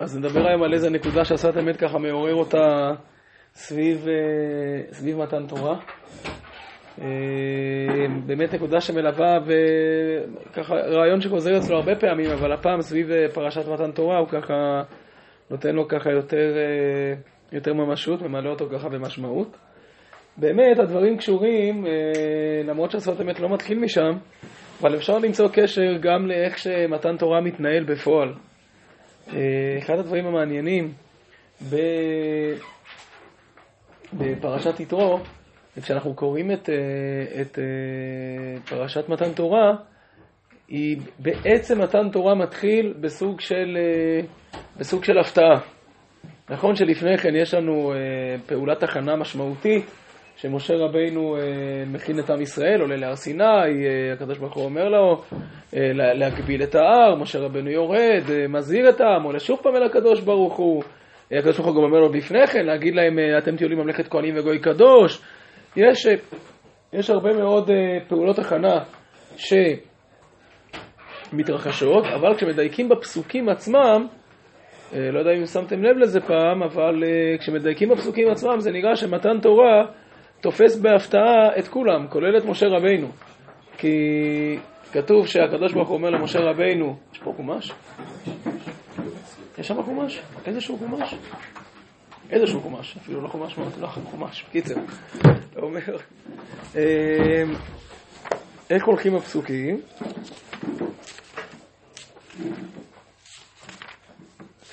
אז נדבר היום על איזה נקודה שהשפת אמת ככה מעורר אותה סביב, אה, סביב מתן תורה. אה, באמת נקודה שמלווה, וככה רעיון שחוזר אצלו הרבה פעמים, אבל הפעם סביב אה, פרשת מתן תורה הוא ככה נותן לו ככה יותר, יותר ממשות, ממלא אותו ככה במשמעות. באמת הדברים קשורים, למרות שהשפת אמת לא מתחיל משם, אבל אפשר למצוא קשר גם לאיך שמתן תורה מתנהל בפועל. אחד הדברים המעניינים בפרשת יתרו, וכשאנחנו קוראים את, אה, את אה, פרשת מתן תורה, היא בעצם מתן תורה מתחיל בסוג של, אה, בסוג של הפתעה. נכון שלפני כן יש לנו פעולת הכנה משמעותית, שמשה רבינו מכין את עם ישראל, עולה להר סיני, הקדוש ברוך הוא אומר לו להגביל את ההר, משה רבינו יורד, מזהיר את העם, עולה שוב פעם אל הקדוש ברוך הוא. הקדוש ברוך הוא גם אומר לו לפני כן, להגיד להם, אתם תהיו לי ממלכת כהנים וגוי קדוש. יש, יש הרבה מאוד אה, פעולות הכנה שמתרחשות, אבל כשמדייקים בפסוקים עצמם, אה, לא יודע אם שמתם לב לזה פעם, אבל אה, כשמדייקים בפסוקים עצמם זה נראה שמתן תורה תופס בהפתעה את כולם, כולל את משה רבינו. כי כתוב שהקדוש ברוך הוא אומר למשה רבינו, יש פה חומש? יש שם חומש? איזשהו חומש? איזשהו חומש, אפילו לא מאוד, לא חומש, בקיצר. אתה אומר, אמ, איך הולכים הפסוקים?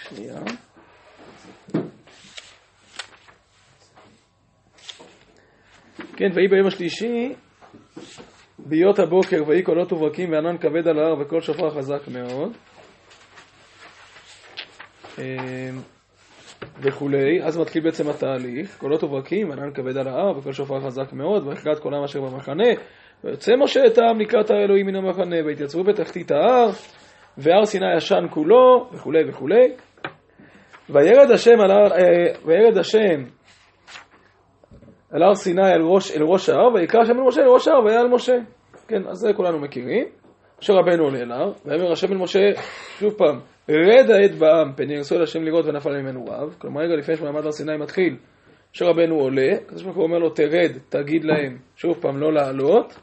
שנייה. כן, ויהי ביום השלישי, בהיות הבוקר, ויהי קולות וברקים וענן כבד על ההר וקול שופר חזק מאוד. אמ, וכולי, אז מתחיל בעצם התהליך, קולות וברקים, ענן כבד על ההר, וכל שופר חזק מאוד, והחלט כל העם אשר במחנה, ויוצא משה את העם לקראת האלוהים מן המחנה, והתייצבו בתחתית ההר, והר סיני ישן כולו, וכולי וכולי. וירד השם על אה, וירד השם על הר סיני אל ראש, אל ראש ההר, ויקרא השם אל משה אל ראש ההר, והיה על משה. כן, אז זה כולנו מכירים. משה רבנו עולה אל הר, ויאמר השם אל משה, שוב פעם, רד העד בעם, פן ירסו אל השם לראות ונפל ממנו רב. כלומר, רגע לפני שמעמד הר סיני מתחיל, משה רבנו עולה, הקדוש ברוך הוא אומר לו, תרד, תגיד להם, שוב פעם, לא לעלות.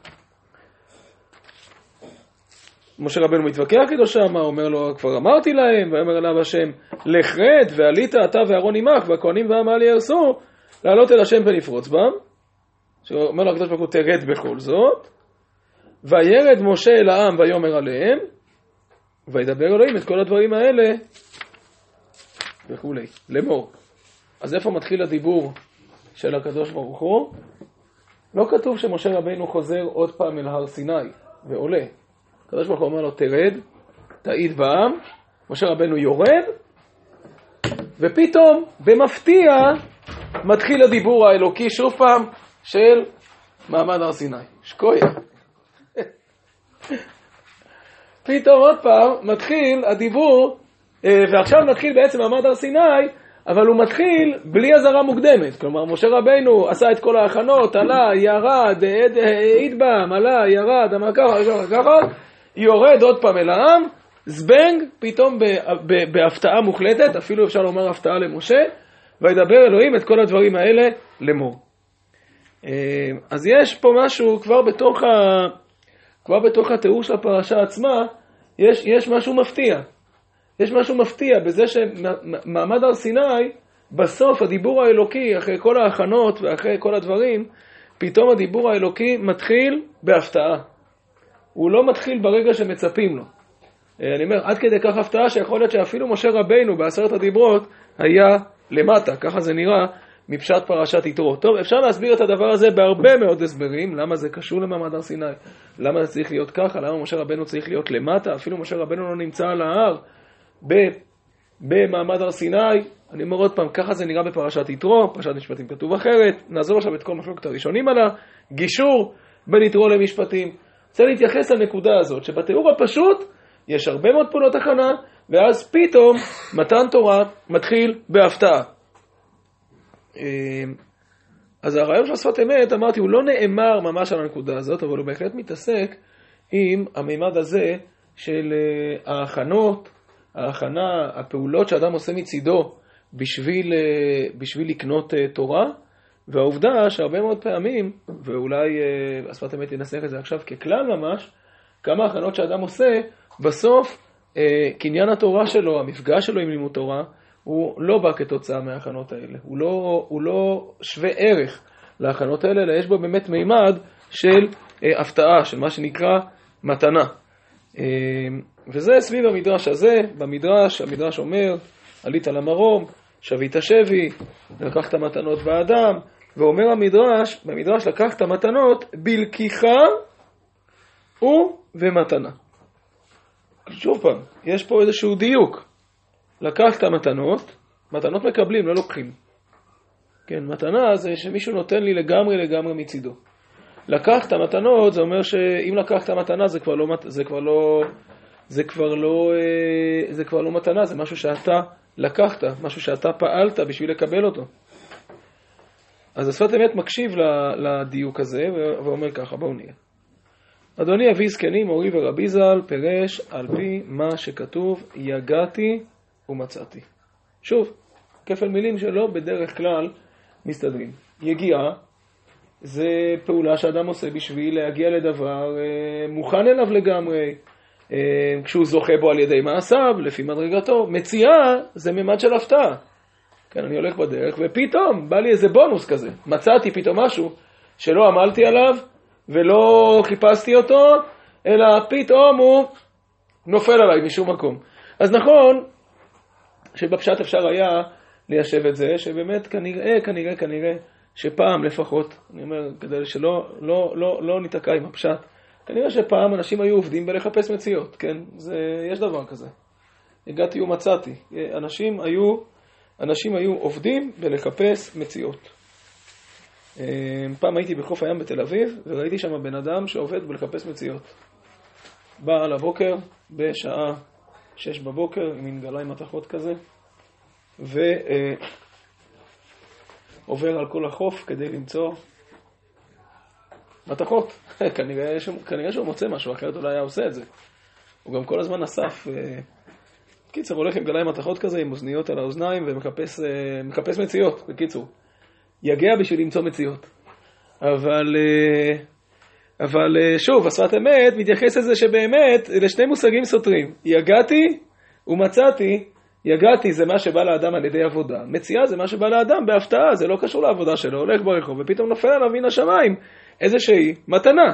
משה רבנו מתווכח איתו שם, אומר לו, כבר אמרתי להם, ויאמר אליו השם, לך רד, ועלית אתה ואהרון עמך, והכהנים והעמל יהרסו, לעלות אל השם פן יפרוץ בם. שאומר לו הקדוש ברוך הוא, תרד בכל זאת. וירד משה אל העם ויאמר עליהם, וידבר אלוהים את כל הדברים האלה וכולי, לאמור. אז איפה מתחיל הדיבור של הקדוש ברוך הוא? לא כתוב שמשה רבינו חוזר עוד פעם אל הר סיני ועולה. הקדוש ברוך הוא אומר לו, תרד, תעיד בעם, משה רבנו יורד, ופתאום, במפתיע, מתחיל הדיבור האלוקי שוב פעם של מעמד הר סיני. שקויה. פתאום עוד פעם מתחיל הדיבור, אה, ועכשיו מתחיל בעצם מעמד הר סיני, אבל הוא מתחיל בלי אזהרה מוקדמת. כלומר, משה רבינו עשה את כל ההכנות, עלה, ירד, העיד בם, עלה, ירד, אמר ככה, ככה, יורד עוד פעם אל העם, זבנג, פתאום בהפתעה מוחלטת, אפילו אפשר לומר הפתעה למשה, וידבר אלוהים את כל הדברים האלה לאמור. אה, אז יש פה משהו כבר בתוך ה... כבר בתוך התיאור של הפרשה עצמה, יש, יש משהו מפתיע. יש משהו מפתיע בזה שמעמד הר סיני, בסוף הדיבור האלוקי, אחרי כל ההכנות ואחרי כל הדברים, פתאום הדיבור האלוקי מתחיל בהפתעה. הוא לא מתחיל ברגע שמצפים לו. אה, אני אומר, עד כדי כך הפתעה שיכול להיות שאפילו משה רבינו בעשרת הדיברות היה למטה, ככה זה נראה, מפשט פרשת יתרו. טוב, אפשר להסביר את הדבר הזה בהרבה מאוד הסברים, למה זה קשור למעמד הר סיני, למה זה צריך להיות ככה, למה משה רבנו צריך להיות למטה, אפילו משה רבנו לא נמצא על ההר במעמד הר סיני. אני אומר עוד פעם, ככה זה נראה בפרשת יתרו, פרשת משפטים כתוב אחרת, נעזוב עכשיו את כל מחלוקת הראשונים על הגישור בין יתרו למשפטים. רוצה להתייחס לנקודה הזאת, שבתיאור הפשוט יש הרבה מאוד פעולות הכנה, ואז פתאום מתן תורה מתחיל בהפתעה. אמ, אז הרעיון של שפת אמת, אמרתי, הוא לא נאמר ממש על הנקודה הזאת, אבל הוא בהחלט מתעסק עם המימד הזה של אה, ההכנות ההכנה, הפעולות שאדם עושה מצידו בשביל, אה, בשביל לקנות אה, תורה, והעובדה שהרבה מאוד פעמים, ואולי השפת אמת ינסח את זה עכשיו ככלל ממש, כמה הכנות שאדם עושה, בסוף קניין התורה שלו, המפגש שלו עם לימוד תורה, הוא לא בא כתוצאה מההכנות האלה. הוא לא, הוא לא שווה ערך להכנות האלה, אלא יש בו באמת מימד של אה, הפתעה, של מה שנקרא מתנה. אה, וזה סביב המדרש הזה, במדרש, המדרש אומר, עלית למרום, שבית שבי, לקחת מתנות באדם, ואומר המדרש, במדרש לקחת מתנות בלקיחה ומתנה. שוב פעם, יש פה איזשהו דיוק. לקחת מתנות, מתנות מקבלים, לא לוקחים. כן, מתנה זה שמישהו נותן לי לגמרי לגמרי מצידו. לקחת מתנות, זה אומר שאם לקחת מתנה זה כבר לא, זה כבר לא, זה כבר לא, אה, זה כבר לא מתנה, זה משהו שאתה לקחת, משהו שאתה פעלת בשביל לקבל אותו. אז השפת אמת מקשיב לדיוק הזה ואומר ככה, בואו נהיה. אדוני אבי זקנים, מורי ורבי ז"ל, פירש על פי מה שכתוב, יגעתי ומצאתי. שוב, כפל מילים שלא בדרך כלל מסתדרים. יגיעה זה פעולה שאדם עושה בשביל להגיע לדבר אה, מוכן אליו לגמרי, אה, כשהוא זוכה בו על ידי מעשיו, לפי מדרגתו. מציאה זה ממד של הפתעה. כן, אני הולך בדרך, ופתאום בא לי איזה בונוס כזה. מצאתי פתאום משהו שלא עמלתי עליו ולא חיפשתי אותו, אלא פתאום הוא נופל עליי משום מקום. אז נכון שבפשט אפשר היה ליישב את זה, שבאמת כנראה, כנראה, כנראה, שפעם לפחות, אני אומר, כדי שלא לא, לא, לא ניתקע עם הפשט, כנראה שפעם אנשים היו עובדים בלחפש מציאות, כן? זה, יש דבר כזה. הגעתי ומצאתי. אנשים היו, אנשים היו עובדים בלחפש מציאות. אה, פעם הייתי בחוף הים בתל אביב, וראיתי שם בן אדם שעובד בלחפש מציאות. בא על הבוקר, בשעה שש בבוקר, עם מין גליים מתכות כזה, ועובר על כל החוף כדי למצוא מתכות. כנראה, כנראה שהוא מוצא משהו, אחרת אולי היה עושה את זה. הוא גם כל הזמן אסף. אה, קיצר, הולך עם גליים מתכות כזה, עם אוזניות על האוזניים, ומחפש אה, מציאות, בקיצור. יגע בשביל למצוא מציאות. אבל, אה, אבל שוב, השפת אמת מתייחס לזה שבאמת, אלה שני מושגים סותרים. יגעתי ומצאתי יגעתי זה מה שבא לאדם על ידי עבודה, מציאה זה מה שבא לאדם בהפתעה, זה לא קשור לעבודה שלו, הולך ברחוב ופתאום נופל עליו מן השמיים איזושהי מתנה.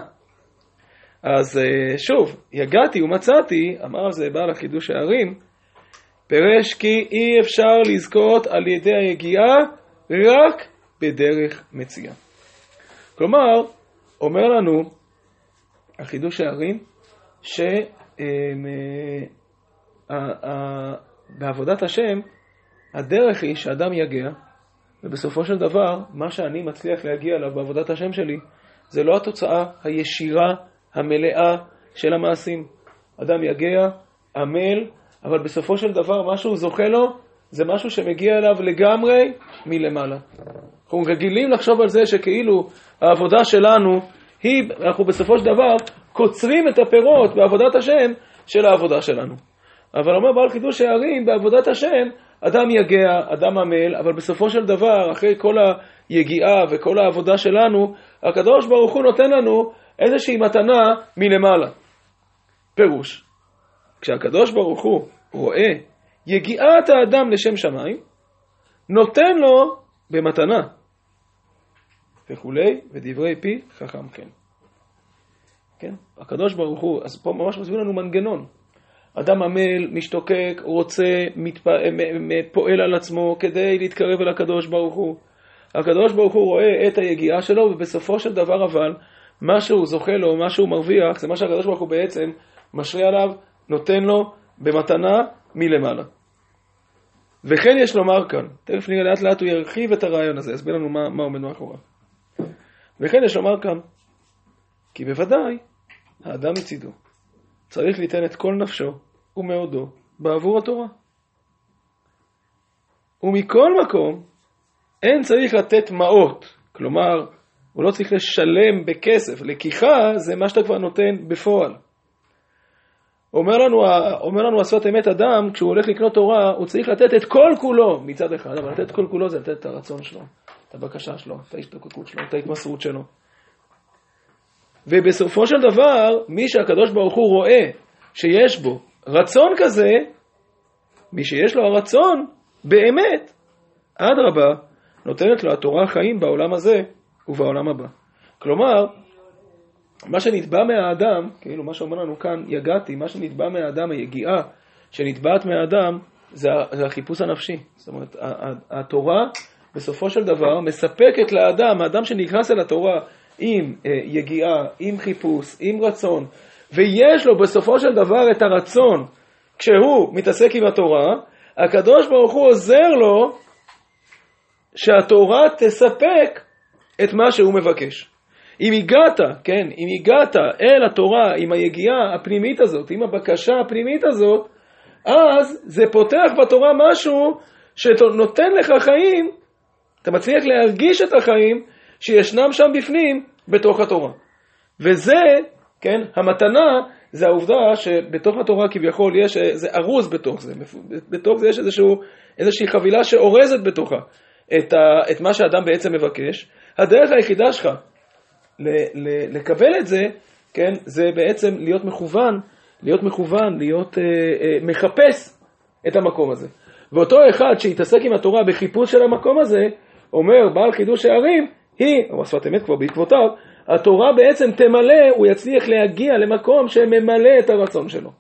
אז אה, שוב, יגעתי ומצאתי, אמר על זה בעל החידוש הערים, פירש כי אי אפשר לזכות על ידי היגיעה רק בדרך מציאה. כלומר, אומר לנו החידוש הערים, ש... אה, בעבודת השם, הדרך היא שאדם יגיע, ובסופו של דבר, מה שאני מצליח להגיע אליו בעבודת השם שלי, זה לא התוצאה הישירה, המלאה של המעשים. אדם יגיע, עמל, אבל בסופו של דבר מה שהוא זוכה לו, זה משהו שמגיע אליו לגמרי מלמעלה. אנחנו רגילים לחשוב על זה שכאילו העבודה שלנו היא, אנחנו בסופו של דבר קוצרים את הפירות בעבודת השם של העבודה שלנו. אבל אומר בעל חידוש הערים, בעבודת השם, אדם יגע, אדם עמל, אבל בסופו של דבר, אחרי כל היגיעה וכל העבודה שלנו, הקדוש ברוך הוא נותן לנו איזושהי מתנה מלמעלה. פירוש, כשהקדוש ברוך הוא רואה יגיעת האדם לשם שמיים, נותן לו במתנה. וכולי, ודברי פי חכם כן. כן? הקדוש ברוך הוא, אז פה ממש מסביר לנו מנגנון. אדם עמל, משתוקק, רוצה, מתפ... פועל על עצמו כדי להתקרב אל הקדוש ברוך הוא. הקדוש ברוך הוא רואה את היגיעה שלו, ובסופו של דבר אבל, מה שהוא זוכה לו, מה שהוא מרוויח, זה מה שהקדוש ברוך הוא בעצם משרה עליו, נותן לו במתנה מלמעלה. וכן יש לומר כאן, תכף נראה לאט לאט הוא ירחיב את הרעיון הזה, יסביר לנו מה, מה עומד מאחוריו. וכן יש לומר כאן, כי בוודאי האדם מצידו צריך ליתן את כל נפשו ומאודו בעבור התורה. ומכל מקום, אין צריך לתת מעות, כלומר, הוא לא צריך לשלם בכסף, לקיחה זה מה שאתה כבר נותן בפועל. אומר לנו, אומר לנו השפת אמת אדם, כשהוא הולך לקנות תורה, הוא צריך לתת את כל כולו מצד אחד, אבל לתת כל כולו זה לתת את הרצון שלו, את הבקשה שלו, את ההשתוקקות שלו, את ההתמסרות שלו. ובסופו של דבר, מי שהקדוש ברוך הוא רואה שיש בו רצון כזה, מי שיש לו הרצון, באמת, אדרבה, נותנת לו התורה חיים בעולם הזה ובעולם הבא. כלומר, מה שנתבע מהאדם, כאילו מה שאומר לנו כאן, יגעתי, מה שנתבע מהאדם, היגיעה שנתבעת מהאדם, זה, זה החיפוש הנפשי. זאת אומרת, התורה בסופו של דבר מספקת לאדם, האדם שנכנס אל התורה עם אה, יגיעה, עם חיפוש, עם רצון, ויש לו בסופו של דבר את הרצון כשהוא מתעסק עם התורה, הקדוש ברוך הוא עוזר לו שהתורה תספק את מה שהוא מבקש. אם הגעת, כן, אם הגעת אל התורה עם היגיעה הפנימית הזאת, עם הבקשה הפנימית הזאת, אז זה פותח בתורה משהו שנותן לך חיים, אתה מצליח להרגיש את החיים שישנם שם בפנים בתוך התורה. וזה, כן, המתנה זה העובדה שבתוך התורה כביכול יש, זה ארוז בתוך זה, בתוך זה יש איזשהו, איזושהי חבילה שאורזת בתוכה את, ה, את מה שאדם בעצם מבקש. הדרך היחידה שלך לקבל את זה, כן, זה בעצם להיות מכוון, להיות מכוון, להיות אה, אה, מחפש את המקום הזה. ואותו אחד שהתעסק עם התורה בחיפוש של המקום הזה, אומר בעל חידוש הערים, היא, או שפת אמת כבר בעקבותיו, התורה בעצם תמלא, הוא יצליח להגיע למקום שממלא את הרצון שלו.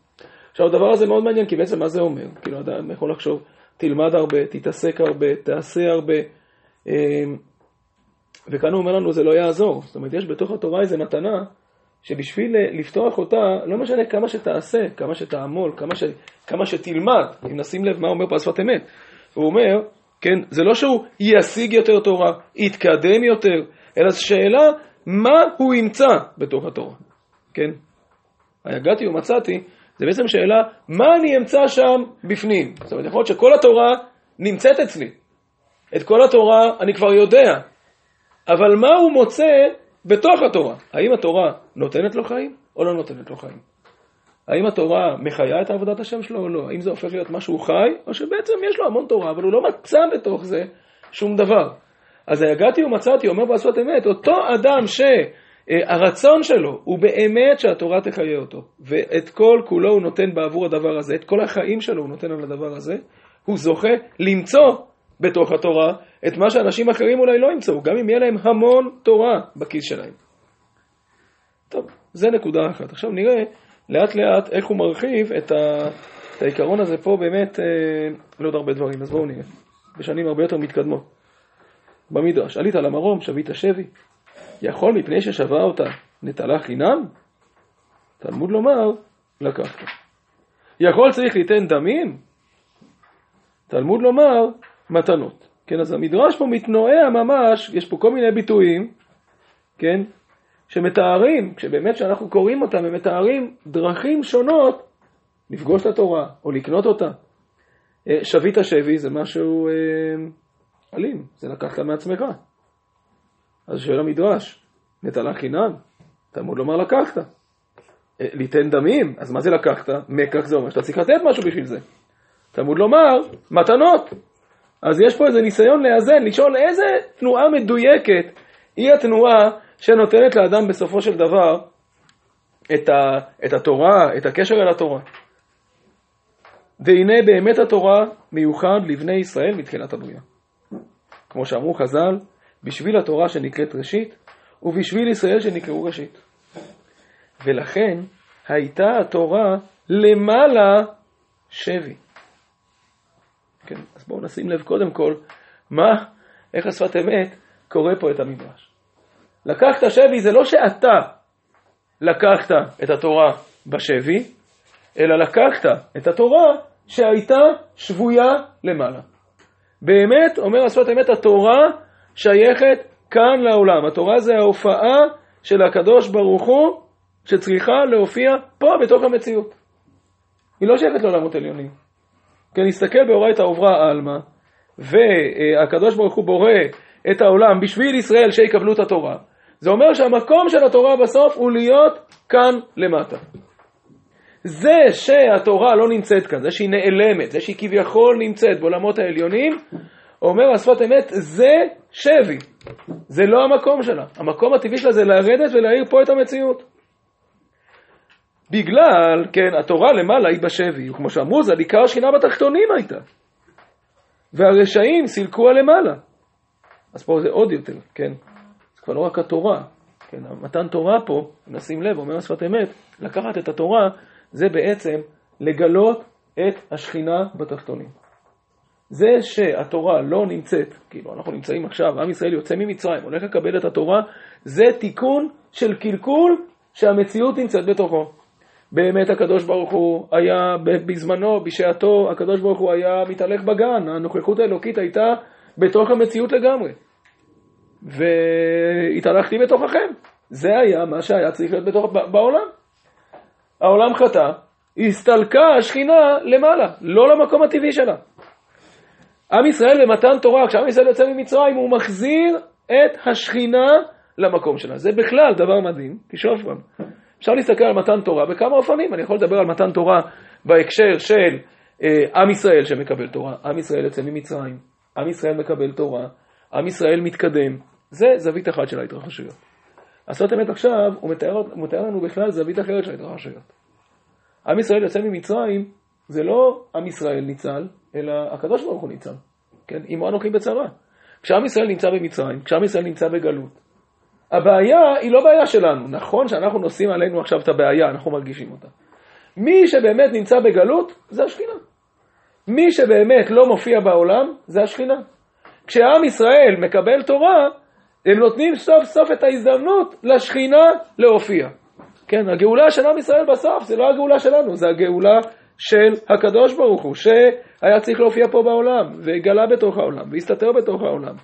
עכשיו הדבר הזה מאוד מעניין, כי בעצם מה זה אומר? כאילו אדם יכול לחשוב, תלמד הרבה, תתעסק הרבה, תעשה הרבה, אמ, וכאן הוא אומר לנו זה לא יעזור. זאת אומרת, יש בתוך התורה איזו מתנה, שבשביל לפתוח אותה, לא משנה כמה שתעשה, כמה שתעמול, כמה, ש, כמה שתלמד, אם נשים לב מה אומר פה השפת אמת, הוא אומר, כן, זה לא שהוא ישיג יותר תורה, יתקדם יותר, אלא שאלה מה הוא ימצא בתוך התורה, כן? היגעתי ומצאתי, זה בעצם שאלה, מה אני אמצא שם בפנים? זאת אומרת, יכול להיות שכל התורה נמצאת אצלי. את כל התורה אני כבר יודע, אבל מה הוא מוצא בתוך התורה? האם התורה נותנת לו חיים או לא נותנת לו חיים? האם התורה מחיה את עבודת השם שלו או לא? האם זה הופך להיות משהו חי, או שבעצם יש לו המון תורה, אבל הוא לא מצא בתוך זה שום דבר. אז היגעתי ומצאתי, אומר בעשת אמת, אותו אדם שהרצון שלו הוא באמת שהתורה תחיה אותו, ואת כל כולו הוא נותן בעבור הדבר הזה, את כל החיים שלו הוא נותן על הדבר הזה, הוא זוכה למצוא בתוך התורה את מה שאנשים אחרים אולי לא ימצאו, גם אם יהיה להם המון תורה בכיס שלהם. טוב, זה נקודה אחת. עכשיו נראה לאט לאט איך הוא מרחיב את, ה... את העיקרון הזה פה באמת אה, לעוד הרבה דברים, אז בואו נראה, בשנים הרבה יותר מתקדמות. במדרש, עלית למרום, שבית שבי, יכול מפני ששבה אותה נטלה חינם? תלמוד לומר, לקחת. יכול צריך ליתן דמים? תלמוד לומר, מתנות. כן, אז המדרש פה מתנועע ממש, יש פה כל מיני ביטויים, כן, שמתארים, כשבאמת כשאנחנו קוראים אותם, הם מתארים דרכים שונות לפגוש את התורה או לקנות אותה. אה, שבית השבי זה משהו אה, אלים, זה לקחת מעצמך. אז שואל המדרש, נטלה חינם? תלמוד לומר לקחת. אה, ליתן דמים, אז מה זה לקחת? מקח זה אומר שאתה צריך לתת משהו בשביל זה. תלמוד לומר, מתנות. אז יש פה איזה ניסיון לאזן, לשאול איזה תנועה מדויקת היא התנועה שנותנת לאדם בסופו של דבר את, ה, את התורה, את הקשר אל התורה. והנה באמת התורה מיוחד לבני ישראל מתחילת הבריאה. כמו שאמרו חז"ל, בשביל התורה שנקראת ראשית, ובשביל ישראל שנקראו ראשית. ולכן הייתה התורה למעלה שבי. כן, בואו נשים לב קודם כל, מה, איך השפת אמת קורא פה את המדרש. לקחת שבי זה לא שאתה לקחת את התורה בשבי, אלא לקחת את התורה שהייתה שבויה למעלה. באמת, אומר השפת אמת, התורה שייכת כאן לעולם. התורה זה ההופעה של הקדוש ברוך הוא שצריכה להופיע פה בתוך המציאות. היא לא שייכת לעולמות עליונים. כי נסתכל באורייתא עוברה עלמא, והקדוש ברוך הוא בורא את העולם בשביל ישראל שיקבלו את התורה. זה אומר שהמקום של התורה בסוף הוא להיות כאן למטה. זה שהתורה לא נמצאת כאן, זה שהיא נעלמת, זה שהיא כביכול נמצאת בעולמות העליונים, אומר השפת אמת, זה שבי. זה לא המקום שלה. המקום הטבעי שלה זה לרדת ולהאיר פה את המציאות. בגלל, כן, התורה למעלה היא בשבי, וכמו שאמרו, זה עיקר השכינה בתחתונים הייתה. והרשעים סילקו הלמעלה. אז פה זה עוד יותר, כן? זה כבר לא רק התורה, כן? מתן תורה פה, נשים לב, אומר השפת אמת, לקחת את התורה, זה בעצם לגלות את השכינה בתחתונים. זה שהתורה לא נמצאת, כאילו אנחנו נמצאים עכשיו, עם ישראל יוצא ממצרים, הולך לקבל את התורה, זה תיקון של קלקול שהמציאות נמצאת בתוכו. באמת הקדוש ברוך הוא היה בזמנו, בשעתו, הקדוש ברוך הוא היה מתהלך בגן, הנוכחות האלוקית הייתה בתוך המציאות לגמרי. והתהלכתי בתוככם. זה היה מה שהיה צריך להיות בתוך, בעולם. העולם חטא, הסתלקה השכינה למעלה, לא למקום הטבעי שלה. עם ישראל במתן תורה, כשעם ישראל יוצא ממצרים, הוא מחזיר את השכינה למקום שלה. זה בכלל דבר מדהים, שוב פעם, אפשר להסתכל על מתן תורה בכמה אופנים. אני יכול לדבר על מתן תורה בהקשר של אה, עם ישראל שמקבל תורה, עם ישראל יוצא ממצרים, עם ישראל מקבל תורה, עם ישראל מתקדם. זה זווית אחת של ההתרחשויות. לעשות אמת עכשיו, הוא מתאר, הוא מתאר לנו בכלל זווית אחרת של ההתרחשויות. עם ישראל יוצא ממצרים, זה לא עם ישראל ניצל, אלא הקדוש ברוך הוא ניצל. כן? עמו אנוכי בצרה. כשעם ישראל נמצא במצרים, כשעם ישראל נמצא בגלות, הבעיה היא לא בעיה שלנו. נכון שאנחנו נושאים עלינו עכשיו את הבעיה, אנחנו מרגישים אותה. מי שבאמת נמצא בגלות, זה השכינה. מי שבאמת לא מופיע בעולם, זה השכינה. כשעם ישראל מקבל תורה, הם נותנים סוף סוף את ההזדמנות לשכינה להופיע. כן, הגאולה של עם ישראל בסוף זה לא הגאולה שלנו, זה הגאולה של הקדוש ברוך הוא, שהיה צריך להופיע פה בעולם, והגלה בתוך העולם, והסתתר בתוך העולם,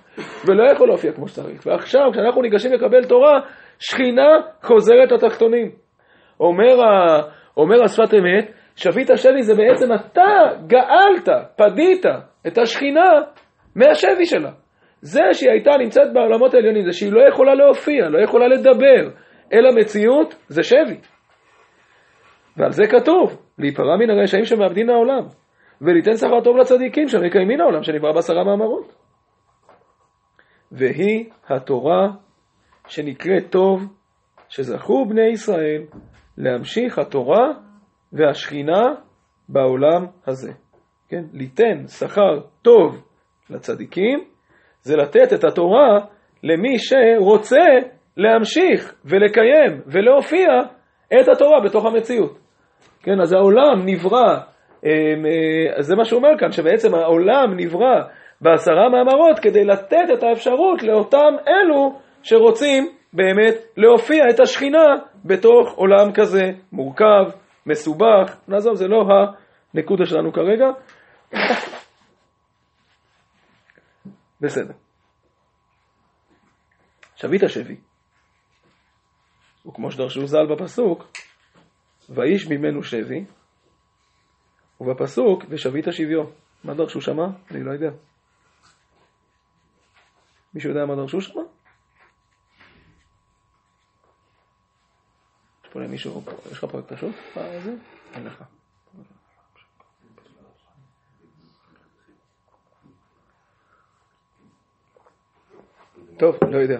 ולא יכול להופיע כמו שצריך. ועכשיו, כשאנחנו ניגשים לקבל תורה, שכינה חוזרת לתחתונים. אומר, ה... אומר השפת אמת, שביט השבי זה בעצם אתה גאלת, פדית את השכינה מהשבי שלה. זה שהיא הייתה נמצאת בעולמות העליונים, זה שהיא לא יכולה להופיע, לא יכולה לדבר, אלא מציאות זה שבי. ועל זה כתוב, להיפרע מן הרשעים שמאבדים העולם, וליתן שכר טוב לצדיקים שמקיימים העולם שנברא בעשרה מאמרות. והיא התורה שנקראת טוב, שזכו בני ישראל להמשיך התורה והשכינה בעולם הזה. כן? ליתן שכר טוב לצדיקים, זה לתת את התורה למי שרוצה להמשיך ולקיים ולהופיע את התורה בתוך המציאות. כן, אז העולם נברא, אמ, אה, זה מה שהוא אומר כאן, שבעצם העולם נברא בעשרה מאמרות כדי לתת את האפשרות לאותם אלו שרוצים באמת להופיע את השכינה בתוך עולם כזה מורכב, מסובך, נעזוב, זה לא הנקודה שלנו כרגע. בסדר. שביט השבי, וכמו שדרשו ז"ל בפסוק, ואיש ממנו שבי, ובפסוק, ושבית שביו. מה דרשו שמה? אני לא יודע. מישהו יודע מה דרשו שמה? יש פה למישהו, יש לך פה את השו"ת? אין לך. טוב, לא יודע.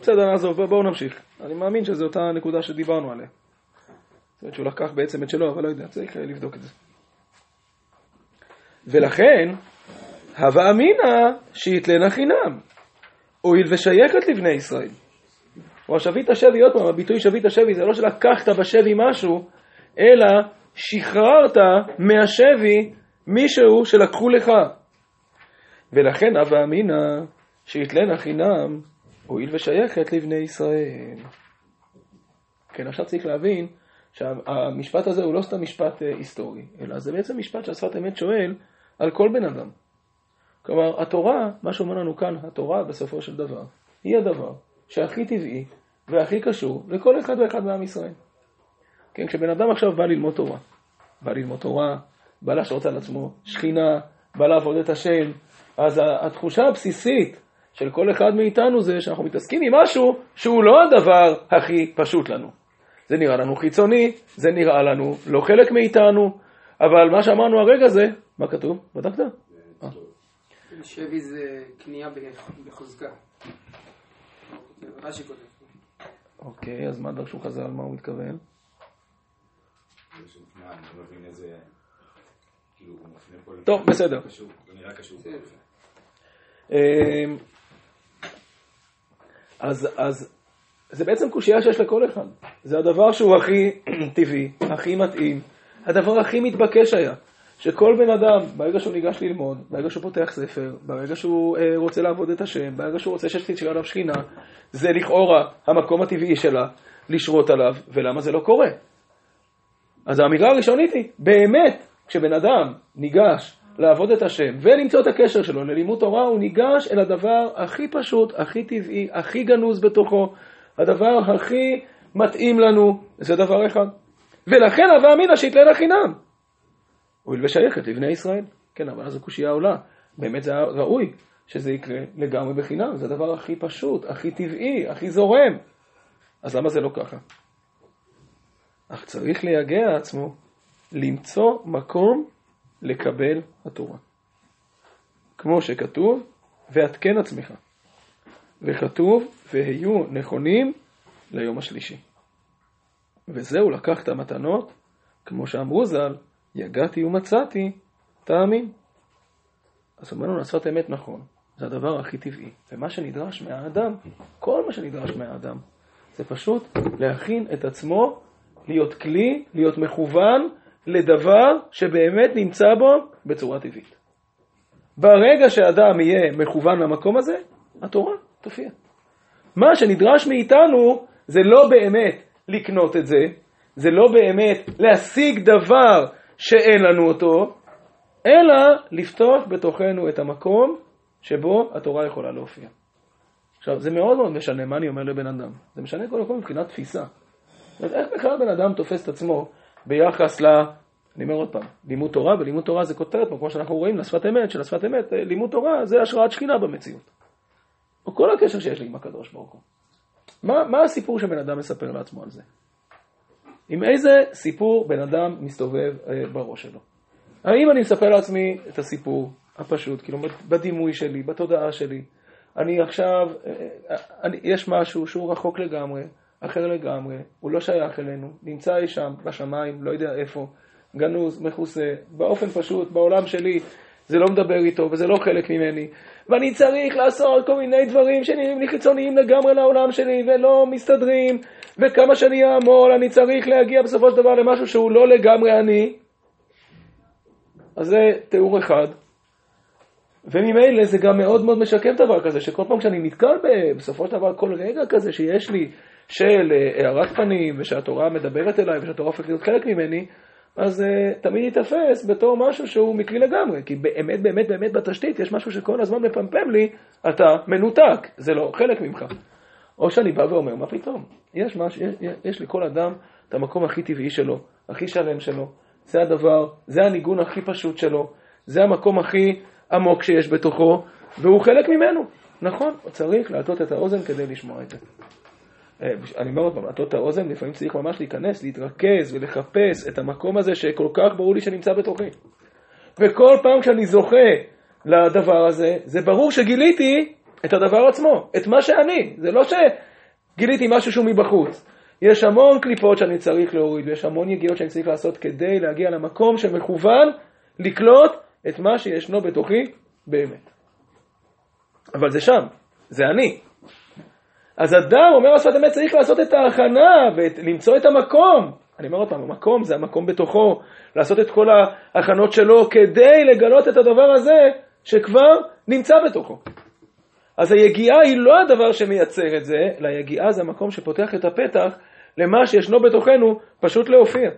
בסדר, נעזוב, בואו נמשיך. אני מאמין שזו אותה נקודה שדיברנו עליה. זאת אומרת שהוא לקח בעצם את שלו, אבל לא יודע, צריך לבדוק את זה. ולכן, הווה אמינא שיתלנה חינם, הואיל ושייכת לבני ישראל. או שביט השבי, עוד פעם, הביטוי שביט השבי זה לא שלקחת בשבי משהו, אלא שחררת מהשבי מישהו שלקחו לך. ולכן הווה אמינא שיתלנה חינם, הואיל ושייכת לבני ישראל. כן, עכשיו צריך להבין שהמשפט הזה הוא לא סתם משפט אה, היסטורי, אלא זה בעצם משפט שהשפת אמת שואל על כל בן אדם. כלומר, התורה, מה שאומר לנו כאן, התורה בסופו של דבר, היא הדבר שהכי טבעי והכי קשור לכל אחד ואחד מעם ישראל. כן, כשבן אדם עכשיו בא ללמוד תורה, בא ללמוד תורה, בא להשרות על עצמו שכינה, בא לעבוד את השם, אז התחושה הבסיסית של כל אחד מאיתנו זה שאנחנו מתעסקים עם משהו שהוא לא הדבר הכי פשוט לנו. זה נראה לנו חיצוני, זה נראה לנו לא חלק מאיתנו, אבל מה שאמרנו הרגע זה, מה כתוב? בדקת? שבי זה קנייה בחוזקה. רש"י כותב. אוקיי, אז מה דרשו חז"ל, מה הוא מתכוון? כאילו, טוב, בסדר. אז, אז זה בעצם קושייה שיש לכל אחד. זה הדבר שהוא הכי טבעי, הכי מתאים, הדבר הכי מתבקש היה. שכל בן אדם, ברגע שהוא ניגש ללמוד, ברגע שהוא פותח ספר, ברגע שהוא אה, רוצה לעבוד את השם, ברגע שהוא רוצה שתשאיר עליו שכינה, זה לכאורה המקום הטבעי שלה לשרות עליו, ולמה זה לא קורה? אז האמירה הראשונית היא, באמת, כשבן אדם ניגש לעבוד את השם ולמצוא את הקשר שלו ללימוד תורה, הוא ניגש אל הדבר הכי פשוט, הכי טבעי, הכי גנוז בתוכו, הדבר הכי מתאים לנו, זה דבר אחד. ולכן הווה אמינא שיתלה לחינם. הואיל ושייכת לבני ישראל. כן, אבל אז הקושייה עולה. באמת זה ראוי שזה יקרה לגמרי בחינם, זה הדבר הכי פשוט, הכי טבעי, הכי זורם. אז למה זה לא ככה? אך צריך לייגע עצמו למצוא מקום לקבל התורה. כמו שכתוב, ועדכן עצמך. וכתוב, והיו נכונים ליום השלישי. וזהו, לקח את המתנות, כמו שאמרו ז"ל, יגעתי ומצאתי, תאמין. אז אומר השפת אמת נכון, זה הדבר הכי טבעי. ומה שנדרש מהאדם, כל מה שנדרש מהאדם, זה פשוט להכין את עצמו, להיות כלי, להיות מכוון לדבר שבאמת נמצא בו בצורה טבעית. ברגע שאדם יהיה מכוון למקום הזה, התורה תופיע. מה שנדרש מאיתנו זה לא באמת לקנות את זה, זה לא באמת להשיג דבר שאין לנו אותו, אלא לפתוח בתוכנו את המקום שבו התורה יכולה להופיע. עכשיו, זה מאוד מאוד משנה מה אני אומר לבן אדם. זה משנה קודם כל מבחינת תפיסה. איך בכלל בן אדם תופס את עצמו ביחס ל... אני אומר עוד פעם, לימוד תורה, ולימוד תורה זה כותרת, כמו שאנחנו רואים לשפת אמת, של השפת אמת, לימוד תורה זה השראת שכינה במציאות. או כל הקשר שיש לי עם הקדוש ברוך הוא. מה, מה הסיפור שבן אדם מספר לעצמו על זה? עם איזה סיפור בן אדם מסתובב אה, בראש שלו. האם אני מספר לעצמי את הסיפור הפשוט, כאילו בדימוי שלי, בתודעה שלי, אני עכשיו, אה, אה, אני, יש משהו שהוא רחוק לגמרי, אחר לגמרי, הוא לא שייך אלינו, נמצא אי שם, בשמיים, לא יודע איפה, גנוז, מכוסה, באופן פשוט, בעולם שלי, זה לא מדבר איתו וזה לא חלק ממני, ואני צריך לעשות כל מיני דברים שנראים לי חיצוניים לגמרי לעולם שלי ולא מסתדרים, וכמה שאני אעמול אני צריך להגיע בסופו של דבר למשהו שהוא לא לגמרי אני. אז זה תיאור אחד. וממילא זה גם מאוד מאוד משקף דבר כזה, שכל פעם שאני נתקל בסופו של דבר כל רגע כזה שיש לי של אה, הארת פנים, ושהתורה מדברת אליי, ושהתורה הופכת להיות חלק ממני, אז uh, תמיד ייתפס בתור משהו שהוא מקרי לגמרי, כי באמת באמת באמת בתשתית יש משהו שכל הזמן מפמפם לי, אתה מנותק, זה לא חלק ממך. או שאני בא ואומר, מה פתאום? יש, מש, יש, יש לכל אדם את המקום הכי טבעי שלו, הכי שלם שלו, זה הדבר, זה הניגון הכי פשוט שלו, זה המקום הכי עמוק שיש בתוכו, והוא חלק ממנו. נכון, צריך להטות את האוזן כדי לשמוע את זה. אה, אני אומר עוד פעם, להטות את האוזן, לפעמים צריך ממש להיכנס, להתרכז ולחפש את המקום הזה שכל כך ברור לי שנמצא בתוכי. וכל פעם כשאני זוכה לדבר הזה, זה ברור שגיליתי את הדבר עצמו, את מה שאני. זה לא שגיליתי משהו שהוא מבחוץ. יש המון קליפות שאני צריך להוריד, ויש המון יגיעות שאני צריך לעשות כדי להגיע למקום שמכוון לקלוט את מה שישנו בתוכי באמת. אבל זה שם, זה אני. אז אדם, אומר השפת אמת, צריך לעשות את ההכנה ולמצוא את המקום. אני אומר עוד פעם, המקום זה המקום בתוכו, לעשות את כל ההכנות שלו כדי לגלות את הדבר הזה שכבר נמצא בתוכו. אז היגיעה היא לא הדבר שמייצר את זה, אלא היגיעה זה המקום שפותח את הפתח למה שישנו בתוכנו פשוט להופיע.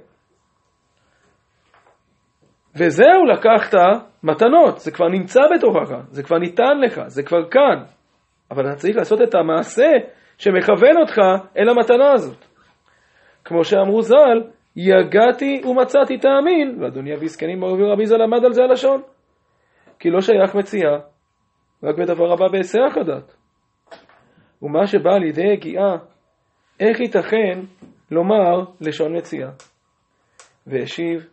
וזהו, לקחת מתנות, זה כבר נמצא בתוכך, זה כבר ניתן לך, זה כבר כאן. אבל אתה צריך לעשות את המעשה שמכוון אותך אל המתנה הזאת. כמו שאמרו ז"ל, יגעתי ומצאתי תאמין, ואדוני אבי זקנים מורי רבי ז"ל עמד על זה הלשון. כי לא שייך מציאה, רק בדבר הבא בהיסח הדת. ומה שבא על ידי הגיעה, איך ייתכן לומר לשון מציאה. והשיב,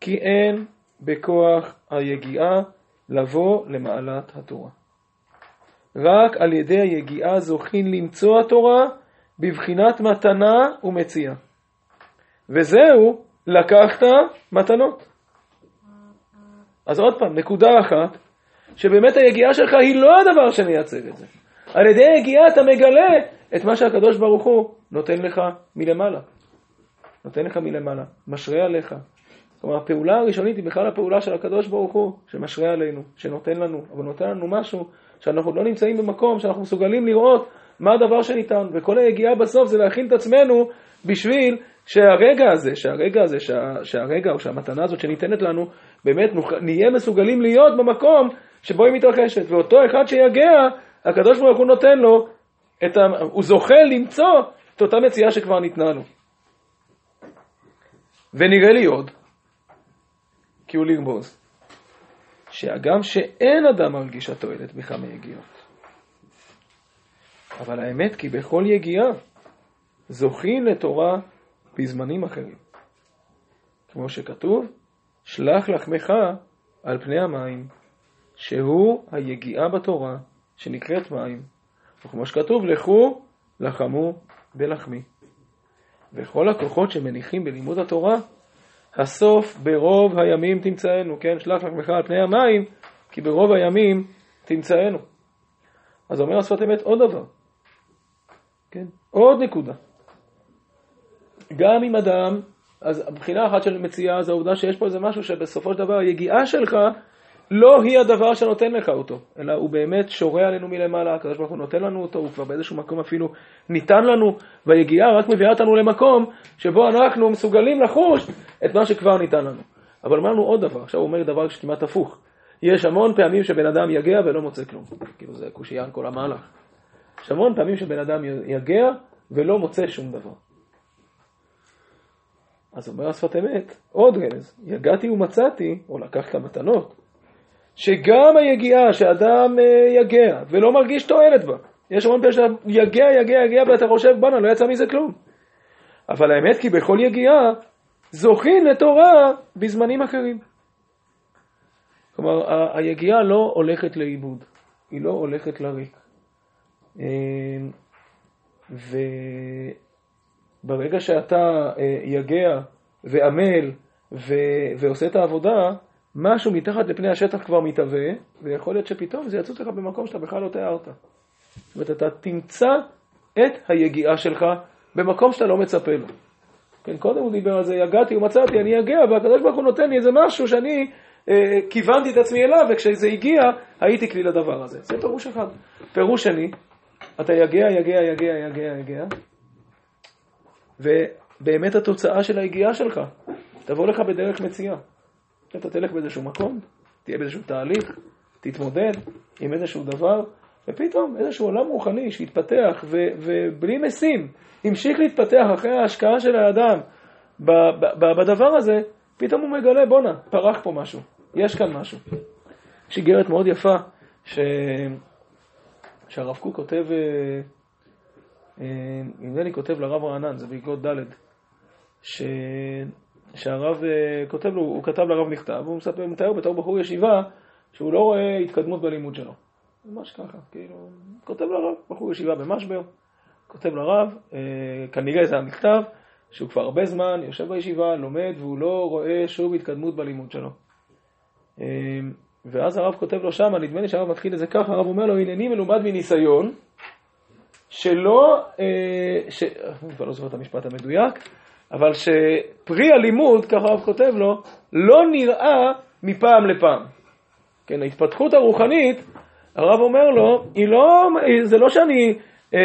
כי אין בכוח היגיעה לבוא למעלת התורה. רק על ידי היגיעה זוכין למצוא התורה בבחינת מתנה ומציאה. וזהו, לקחת מתנות. אז עוד פעם, נקודה אחת, שבאמת היגיעה שלך היא לא הדבר שמייצר את זה. על ידי היגיעה אתה מגלה את מה שהקדוש ברוך הוא נותן לך מלמעלה. נותן לך מלמעלה, משרה עליך. כלומר, הפעולה הראשונית היא בכלל הפעולה של הקדוש ברוך הוא, שמשרה עלינו, שנותן לנו, אבל נותן לנו משהו שאנחנו לא נמצאים במקום שאנחנו מסוגלים לראות מה הדבר שניתן. וכל היגיעה בסוף זה להכין את עצמנו בשביל שהרגע הזה, שהרגע הזה, שה, שהרגע או שהמתנה הזאת שניתנת לנו, באמת נוכל, נהיה מסוגלים להיות במקום שבו היא מתרחשת. ואותו אחד שיגע, הקדוש ברוך הוא נותן לו, את ה, הוא זוכה למצוא את אותה מציאה שכבר ניתנה לו. ונראה לי עוד, כי הוא לרמוז, שהגם שאין אדם מרגיש התועלת בכמה יגיעות, אבל האמת כי בכל יגיעה זוכים לתורה בזמנים אחרים. כמו שכתוב, שלח לחמך על פני המים, שהוא היגיעה בתורה שנקראת מים, וכמו שכתוב, לכו לחמו בלחמי. וכל הכוחות שמניחים בלימוד התורה, הסוף ברוב הימים תמצאנו, כן? שלח לחמך על פני המים, כי ברוב הימים תמצאנו. אז אומר השפת אמת עוד דבר, כן? עוד נקודה. גם אם אדם, אז הבחינה אחת של מציאה זה העובדה שיש פה איזה משהו שבסופו של דבר היגיעה שלך לא היא הדבר שנותן לך אותו, אלא הוא באמת שורה עלינו מלמעלה, הקדוש ברוך הוא נותן לנו אותו, הוא כבר באיזשהו מקום אפילו ניתן לנו, והיגיעה רק מביאה אותנו למקום שבו אנחנו מסוגלים לחוש את מה שכבר ניתן לנו. אבל אמרנו עוד דבר, עכשיו הוא אומר דבר שכמעט הפוך. יש המון פעמים שבן אדם יגע ולא מוצא כלום. כאילו זה קושייה על כל המהלך. יש המון פעמים שבן אדם יגע ולא מוצא שום דבר. אז אומר השפת אמת, עוד רמז, יגעתי ומצאתי, או לקח כמה מתנות, שגם היגיעה שאדם אה, יגע ולא מרגיש תועלת בה, יש המון פעמים שאתה יגע, יגע, יגע ואתה חושב, בואנה, לא יצא מזה כלום. אבל האמת כי בכל יגיעה זוכים לתורה בזמנים אחרים. כלומר, היגיעה לא הולכת לאיבוד, היא לא הולכת לריק. אה, וברגע שאתה אה, יגע ועמל ועושה את העבודה, משהו מתחת לפני השטח כבר מתהווה, ויכול להיות שפתאום זה יצוץ לך במקום שאתה בכלל לא תיארת. זאת אומרת, אתה תמצא את היגיעה שלך במקום שאתה לא מצפה לו. כן, קודם הוא דיבר על זה, יגעתי ומצאתי, אני אגיע, והקדוש ברוך הוא נותן לי איזה משהו שאני אה, כיוונתי את עצמי אליו, וכשזה הגיע, הייתי כלי לדבר הזה. זה פירוש אחד. פירוש שני, אתה יגע, יגע, יגע, יגע, יגע, ובאמת התוצאה של היגיעה שלך תבוא לך בדרך מציאה. אתה תלך באיזשהו מקום, תהיה באיזשהו תהליך, תתמודד עם איזשהו דבר, ופתאום איזשהו עולם רוחני שהתפתח ו- ובלי משים, המשיך להתפתח אחרי ההשקעה של האדם בדבר הזה, פתאום הוא מגלה, בואנה, פרח פה משהו, יש כאן משהו. יש איגרת מאוד יפה, ש... שהרב קוק כותב, נדמה אה, לי כותב לרב רענן, זה בעקבות ד', ש... שהרב אה, כותב לו, הוא כתב לרב מכתב, והוא מספר, מתאר בתור בחור ישיבה שהוא לא רואה התקדמות בלימוד שלו. ממש ככה, כאילו, כותב לרב, בחור ישיבה במשבר, כותב לרב, אה, כנראה זה המכתב, שהוא כבר הרבה זמן יושב בישיבה, לומד, והוא לא רואה שוב התקדמות בלימוד שלו. אה, ואז הרב כותב לו שמה, נדמה לי שהרב מתחיל את זה ככה, הרב אומר לו, הנני מלומד מניסיון, שלא, ש... אני כבר לא זוכר את המשפט המדויק, אבל שפרי הלימוד, ככה הרב כותב לו, לא נראה מפעם לפעם. כן, ההתפתחות הרוחנית, הרב אומר לו, היא לא, זה לא שאני, אה,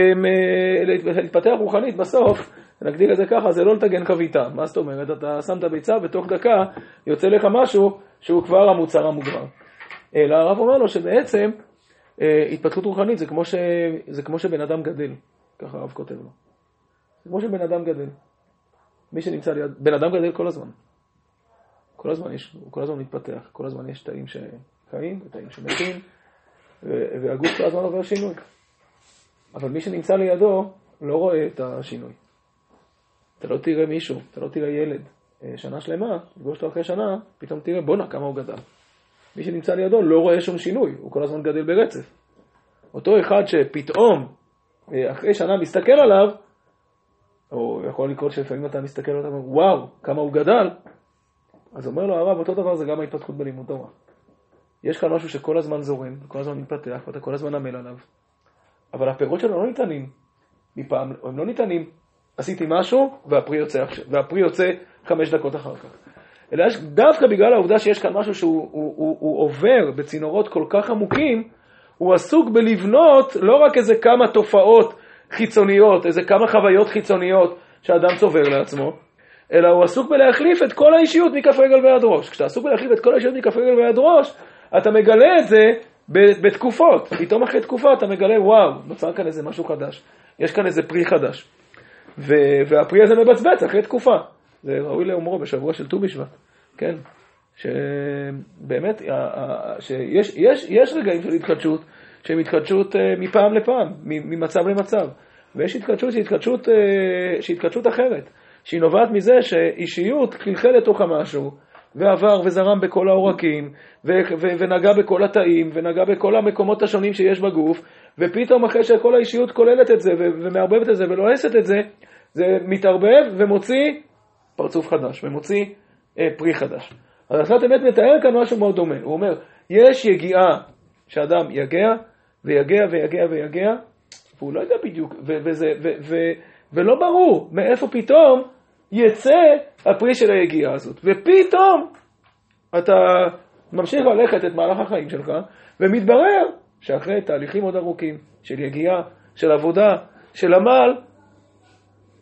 להתפתח רוחנית בסוף, נגדיר את זה ככה, זה לא לטגן חביתה. מה זאת אומרת? אתה שם את הביצה, בתוך דקה יוצא לך משהו שהוא כבר המוצר המוגבר. אלא הרב אומר לו שבעצם אה, התפתחות רוחנית זה כמו, ש, זה כמו שבן אדם גדל, ככה הרב כותב לו. זה כמו שבן אדם גדל. מי שנמצא ליד, בן אדם גדל כל הזמן. כל הזמן יש, הוא כל הזמן מתפתח, כל הזמן יש תאים שחיים ותאים שמתים, והגוף כל הזמן עובר שינוי. אבל מי שנמצא לידו לא רואה את השינוי. אתה לא תראה מישהו, אתה לא תראה ילד אה, שנה שלמה, תפגוש אותו אחרי שנה, פתאום תראה, בואנה, כמה הוא גדל. מי שנמצא לידו לא רואה שום שינוי, הוא כל הזמן גדל ברצף. אותו אחד שפתאום, אה, אחרי שנה מסתכל עליו, או יכול לקרות שלפעמים אתה מסתכל עליו ואומר, וואו, כמה הוא גדל, אז אומר לו הרב, אותו דבר זה גם ההתפתחות בלימוד תורה. יש כאן משהו שכל הזמן זורם, כל הזמן מתפתח, ואתה כל הזמן עמל עליו, אבל הפירות שלו לא ניתנים מפעם, הם לא ניתנים, עשיתי משהו והפרי יוצא, והפרי יוצא חמש דקות אחר כך. אלא יש, דווקא בגלל העובדה שיש כאן משהו שהוא הוא, הוא, הוא עובר בצינורות כל כך עמוקים, הוא עסוק בלבנות לא רק איזה כמה תופעות חיצוניות, איזה כמה חוויות חיצוניות שאדם צובר לעצמו, אלא הוא עסוק בלהחליף את כל האישיות מכף רגל ועד ראש. כשאתה עסוק בלהחליף את כל האישיות מכף רגל ועד ראש, אתה מגלה את זה בתקופות. פתאום אחרי תקופה אתה מגלה, וואו, נוצר כאן איזה משהו חדש. יש כאן איזה פרי חדש. והפרי הזה מבצבץ אחרי תקופה. זה ראוי לאומרו בשבוע של ט"ו בשבט, כן? שבאמת, שיש יש, יש רגעים של התחדשות, שהם התחדשות אה, מפעם לפעם, ממצב למצב. ויש התחדשות שהיא התחדשות, אה, שהיא התחדשות אחרת, שהיא נובעת מזה שאישיות חלחל לתוך המשהו, ועבר וזרם בכל העורקים, ו- ו- ונגע בכל התאים, ונגע בכל המקומות השונים שיש בגוף, ופתאום אחרי שכל האישיות כוללת את זה, ו- ומערבבת את זה ולועסת את זה, זה מתערבב ומוציא פרצוף חדש, ומוציא אה, פרי חדש. אז השפת אמת מתאר כאן משהו מאוד דומה. הוא אומר, יש יגיעה שאדם יגע, ויגע ויגע ויגע, והוא לא יודע בדיוק, ו- וזה, ו- ו- ולא ברור מאיפה פתאום יצא הפרי של היגיעה הזאת. ופתאום אתה ממשיך ללכת את מהלך החיים שלך, ומתברר שאחרי תהליכים עוד ארוכים של יגיעה, של עבודה, של עמל,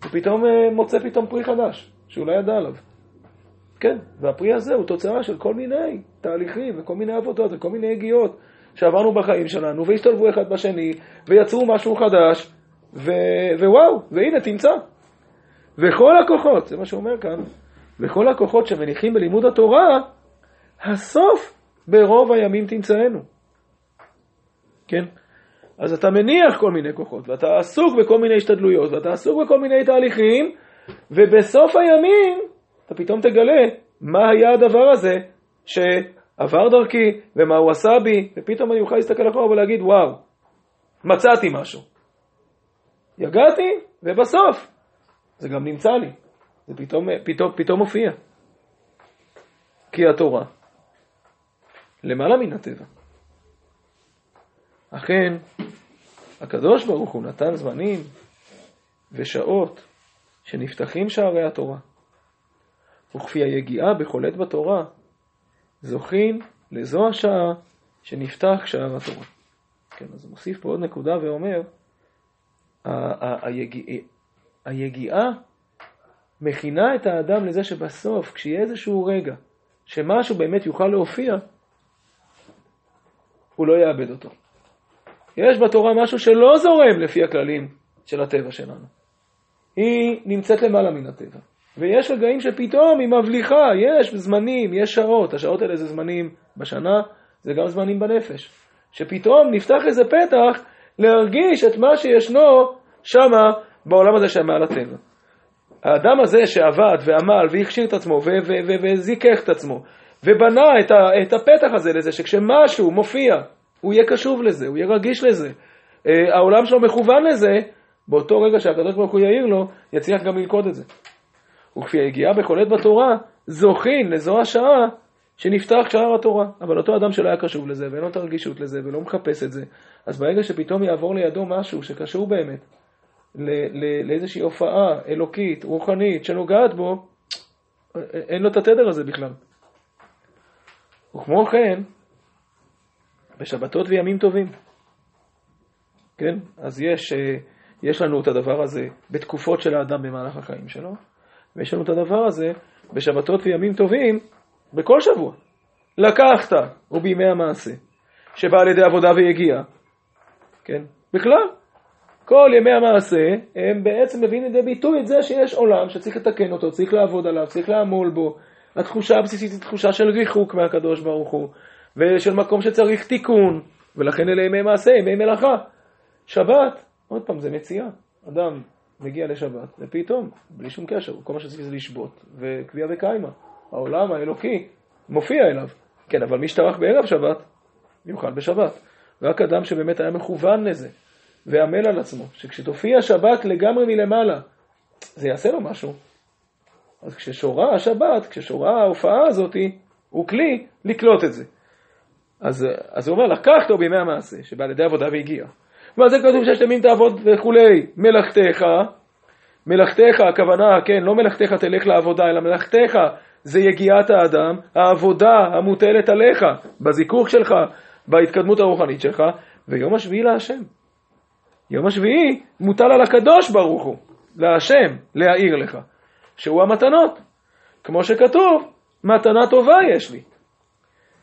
הוא פתאום אה, מוצא פתאום פרי חדש, שהוא לא ידע עליו. כן, והפרי הזה הוא תוצאה של כל מיני תהליכים וכל מיני עבודות וכל מיני יגיעות שעברנו בחיים שלנו, והשתלבו אחד בשני, ויצרו משהו חדש, ו... ווואו, והנה תמצא. וכל הכוחות, זה מה שאומר כאן, וכל הכוחות שמניחים בלימוד התורה, הסוף ברוב הימים תמצאנו. כן? אז אתה מניח כל מיני כוחות, ואתה עסוק בכל מיני השתדלויות, ואתה עסוק בכל מיני תהליכים, ובסוף הימים אתה פתאום תגלה מה היה הדבר הזה שעבר דרכי, ומה הוא עשה בי, ופתאום אני אוכל להסתכל אחורה ולהגיד, וואו, מצאתי משהו. יגעתי, ובסוף זה גם נמצא לי. זה פתאום, פתאום, פתאום מופיע. כי התורה למעלה מן הטבע. אכן, הקדוש ברוך הוא נתן זמנים ושעות שנפתחים שערי התורה. וכפי היגיעה בחולט בתורה, זוכים לזו השעה שנפתח שער התורה. כן, אז הוא מוסיף פה עוד נקודה ואומר, היגיעה מכינה את האדם לזה שבסוף, כשיהיה איזשהו רגע שמשהו באמת יוכל להופיע, הוא לא יאבד אותו. יש בתורה משהו שלא זורם לפי הכללים של הטבע שלנו. היא נמצאת למעלה מן הטבע. ויש רגעים שפתאום היא מבליחה, יש זמנים, יש שעות, השעות האלה זה זמנים בשנה, זה גם זמנים בנפש. שפתאום נפתח איזה פתח להרגיש את מה שישנו שמה בעולם הזה שמעל הטבע. האדם הזה שעבד ועמל והכשיר את עצמו וזיכך את עצמו ובנה את, את הפתח הזה לזה שכשמשהו מופיע הוא יהיה קשוב לזה, הוא יהיה רגיש לזה, אה, העולם שלו מכוון לזה, באותו רגע שהקדוש ברוך הוא יעיר לו, יצליח גם ללכוד את זה. וכפי היגיעה בחולט בתורה, זוכין לזו השעה שנפתח שער התורה. אבל אותו אדם שלא היה קשוב לזה, ואין לו את הרגישות לזה, ולא מחפש את זה, אז ברגע שפתאום יעבור לידו משהו שקשור באמת לאיזושהי הופעה אלוקית, רוחנית, שנוגעת בו, אין לו את התדר הזה בכלל. וכמו כן, בשבתות וימים טובים. כן? אז יש, אה, יש לנו את הדבר הזה בתקופות של האדם במהלך החיים שלו, ויש לנו את הדבר הזה בשבתות וימים טובים בכל שבוע. לקחת, ובימי המעשה, שבא על ידי עבודה ויגיעה, כן? בכלל, כל ימי המעשה הם בעצם מביאים לידי ביטוי את זה שיש עולם שצריך לתקן אותו, צריך לעבוד עליו, צריך לעמול בו. התחושה הבסיסית היא תחושה של ריחוק מהקדוש ברוך הוא, ושל מקום שצריך תיקון, ולכן אלה ימי מעשה, ימי מלאכה. שבת, עוד פעם, זה מציאה. אדם מגיע לשבת, ופתאום, בלי שום קשר, כל מה שצריך זה לשבות, וקביעה וקיימא. העולם האלוקי מופיע אליו. כן, אבל מי שטרח בערב שבת, יאכל בשבת. רק אדם שבאמת היה מכוון לזה, ועמל על עצמו, שכשתופיע שבת לגמרי מלמעלה, זה יעשה לו משהו. אז כששורה השבת, כששורה ההופעה הזאת, הוא כלי לקלוט את זה. אז, אז הוא אומר, לקחתו בימי המעשה, שבא לידי עבודה והגיע. ועל זה כתוב שיש למין תעבוד וכולי, מלאכתך, מלאכתך, הכוונה, כן, לא מלאכתך תלך לעבודה, אלא מלאכתך זה יגיעת האדם, העבודה המוטלת עליך, בזיכוך שלך, בהתקדמות הרוחנית שלך, ויום השביעי להשם. יום השביעי מוטל על הקדוש ברוך הוא, להשם, להעיר לך, שהוא המתנות. כמו שכתוב, מתנה טובה יש לי.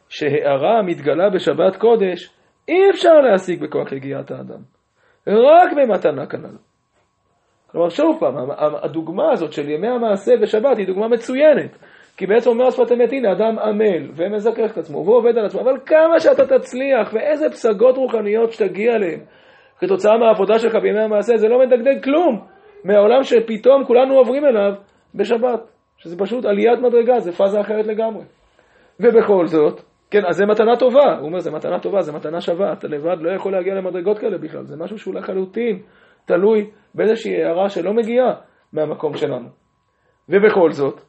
שהארה המתגלה בשבת קודש, אי אפשר להשיג בכוח יגיעת האדם. רק במתנה כנ"ל. כלומר, שוב פעם, הדוגמה הזאת של ימי המעשה בשבת היא דוגמה מצוינת. כי בעצם אומר השפת אמת, הנה, אדם עמל ומזכך את עצמו ועובד על עצמו, אבל כמה שאתה תצליח ואיזה פסגות רוחניות שתגיע אליהן כתוצאה מהעבודה שלך בימי המעשה, זה לא מדגדג כלום מהעולם שפתאום כולנו עוברים אליו בשבת, שזה פשוט עליית מדרגה, זה פאזה אחרת לגמרי. ובכל זאת, כן, אז זה מתנה טובה, הוא אומר, זה מתנה טובה, זה מתנה שווה, אתה לבד לא יכול להגיע למדרגות כאלה בכלל, זה משהו שהוא לחלוטין תלוי באיזושהי הערה שלא מגיעה מהמקום שלנו. ובכל זאת,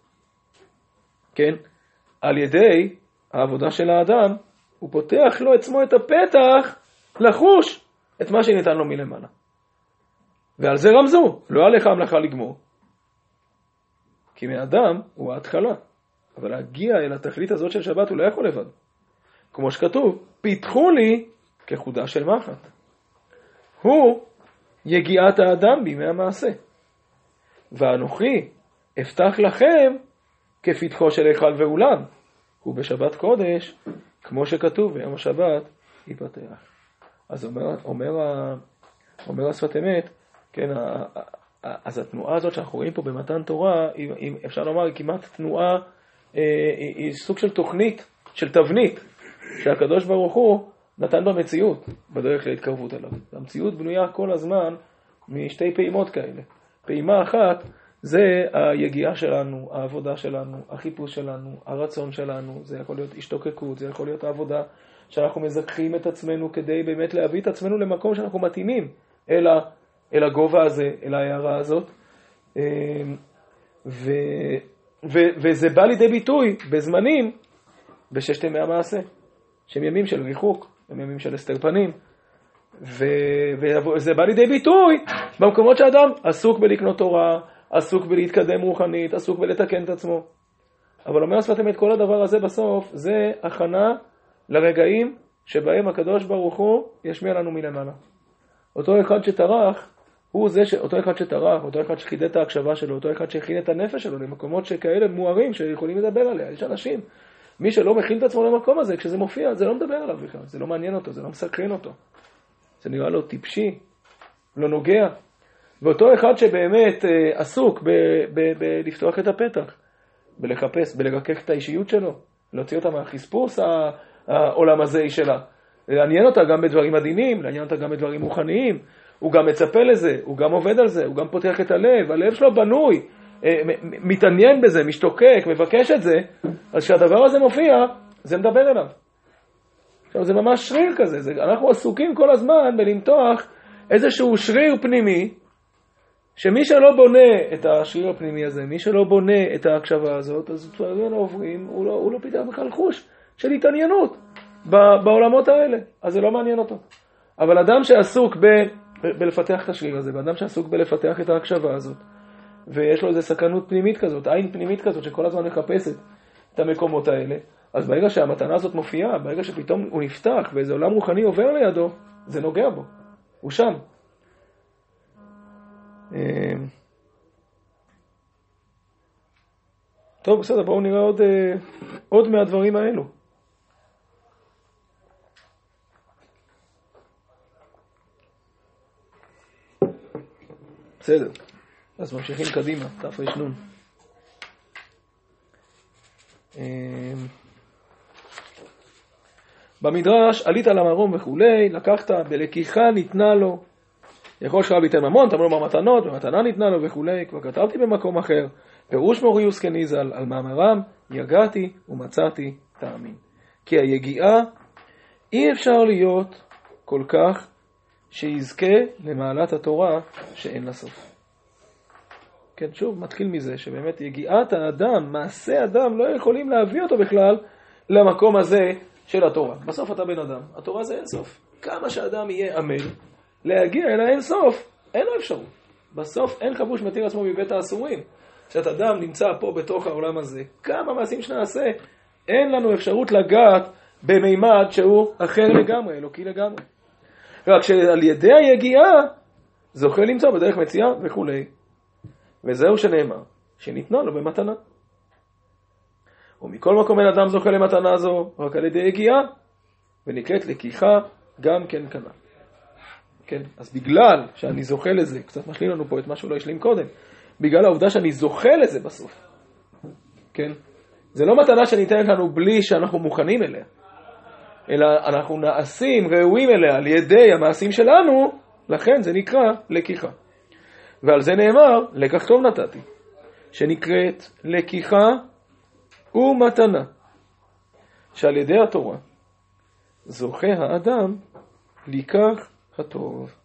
כן, על ידי העבודה של האדם, הוא פותח לו עצמו את הפתח לחוש את מה שניתן לו מלמעלה. ועל זה רמזו, לא עליך המלאכה לגמור. כי מאדם הוא ההתחלה, אבל להגיע אל התכלית הזאת של שבת הוא לא יכול לבד. כמו שכתוב, פיתחו לי כחודה של מחט. הוא יגיעת האדם בימי המעשה. ואנוכי אפתח לכם כפתחו של היכל ואולם, ובשבת קודש, כמו שכתוב, ביום השבת ייפתח. אז אומר, אומר, אומר השפת אמת, כן, אז התנועה הזאת שאנחנו רואים פה במתן תורה, היא, אפשר לומר, היא כמעט תנועה, אה, היא סוג של תוכנית, של תבנית, שהקדוש ברוך הוא נתן במציאות, בדרך להתקרבות אליו. המציאות בנויה כל הזמן משתי פעימות כאלה. פעימה אחת זה היגיעה שלנו, העבודה שלנו, החיפוש שלנו, הרצון שלנו, זה יכול להיות השתוקקות, זה יכול להיות העבודה שאנחנו מזכחים את עצמנו כדי באמת להביא את עצמנו למקום שאנחנו מתאימים אל, ה, אל הגובה הזה, אל ההערה הזאת. אמ, ו, ו, וזה בא לידי ביטוי בזמנים בששת ימי המעשה, שהם ימים של ריחוק, הם ימים של הסתר פנים. וזה בא לידי ביטוי במקומות שאדם עסוק בלקנות תורה, עסוק בלהתקדם רוחנית, עסוק בלתקן את עצמו. אבל אומר שפת אמת, כל הדבר הזה בסוף זה הכנה לרגעים שבהם הקדוש ברוך הוא ישמיע לנו מלמעלה. אותו אחד שטרח, הוא זה, ש... אותו אחד שטרח, אותו אחד שחידד את ההקשבה שלו, אותו אחד שהכין את הנפש שלו למקומות שכאלה מוארים שיכולים לדבר עליה. יש אנשים, מי שלא מכין את עצמו למקום הזה, כשזה מופיע, זה לא מדבר עליו בכלל, זה לא מעניין אותו, זה לא מסקרן אותו. זה נראה לו טיפשי, לא נוגע. ואותו אחד שבאמת אה, עסוק בלפתוח את הפתח, בלחפש, בלרכך את האישיות שלו, להוציא אותה מהחספוס העולם הזה שלה, לעניין אותה גם בדברים עדינים, לעניין אותה גם בדברים רוחניים, הוא גם מצפה לזה, הוא גם עובד על זה, הוא גם פותח את הלב, הלב שלו בנוי, מתעניין בזה, משתוקק, מבקש את זה, אז כשהדבר הזה מופיע, זה מדבר אליו. עכשיו זה ממש שריר כזה, זה, אנחנו עסוקים כל הזמן בלמתוח איזשהו שריר פנימי, שמי שלא בונה את השריר הפנימי הזה, מי שלא בונה את ההקשבה הזאת, אז דברים עוברים, הוא לא, לא פיתח בכלל חוש של התעניינות בעולמות האלה, אז זה לא מעניין אותו. אבל אדם שעסוק ב, ב, בלפתח את השריר הזה, ואדם שעסוק בלפתח את ההקשבה הזאת, ויש לו איזו סכנות פנימית כזאת, עין פנימית כזאת, שכל הזמן מחפשת את המקומות האלה, אז ברגע שהמתנה הזאת מופיעה, ברגע שפתאום הוא נפתח ואיזה עולם רוחני עובר לידו, זה נוגע בו, הוא שם. אמ, טוב, בסדר, בואו נראה עוד, אה, עוד מהדברים האלו. בסדר, אז ממשיכים קדימה, תרנ. אמ, במדרש עלית למרום וכולי, לקחת, בלקיחה ניתנה לו, יכול שרב ייתן ממון, תאמר לו מתנות, ומתנה ניתנה לו וכולי, כבר כתבתי במקום אחר, פירוש מוריוס כניזל על מאמרם, יגעתי ומצאתי טעמים. כי היגיעה אי אפשר להיות כל כך שיזכה למעלת התורה שאין לה סוף. כן, שוב, מתחיל מזה שבאמת יגיעת האדם, מעשה אדם, לא יכולים להביא אותו בכלל למקום הזה של התורה. בסוף אתה בן אדם, התורה זה אין סוף. כמה שאדם יהיה עמל, להגיע אל האין סוף, אין לו אפשרות. בסוף אין חבוש מתיר עצמו מבית האסורים. כשאתה אדם נמצא פה בתוך העולם הזה, כמה מעשים שנעשה, אין לנו אפשרות לגעת במימד שהוא אחר לגמרי, אלוקי לגמרי. רק שעל ידי היגיעה זוכה למצוא בדרך מציאה וכולי. וזהו שנאמר, שניתנה לו במתנה. ומכל מקום אין אדם זוכה למתנה זו רק על ידי יגיעה, ונקראת לקיחה גם כן כנ"ל. כן, אז בגלל שאני זוכה לזה, קצת משלים לנו פה את מה שהוא לא השלים קודם, בגלל העובדה שאני זוכה לזה בסוף, כן? זה לא מתנה שניתנת לנו בלי שאנחנו מוכנים אליה, אלא אנחנו נעשים, ראויים אליה על ידי המעשים שלנו, לכן זה נקרא לקיחה. ועל זה נאמר, לקח טוב נתתי, שנקראת לקיחה ומתנה, שעל ידי התורה זוכה האדם לקח הטוב.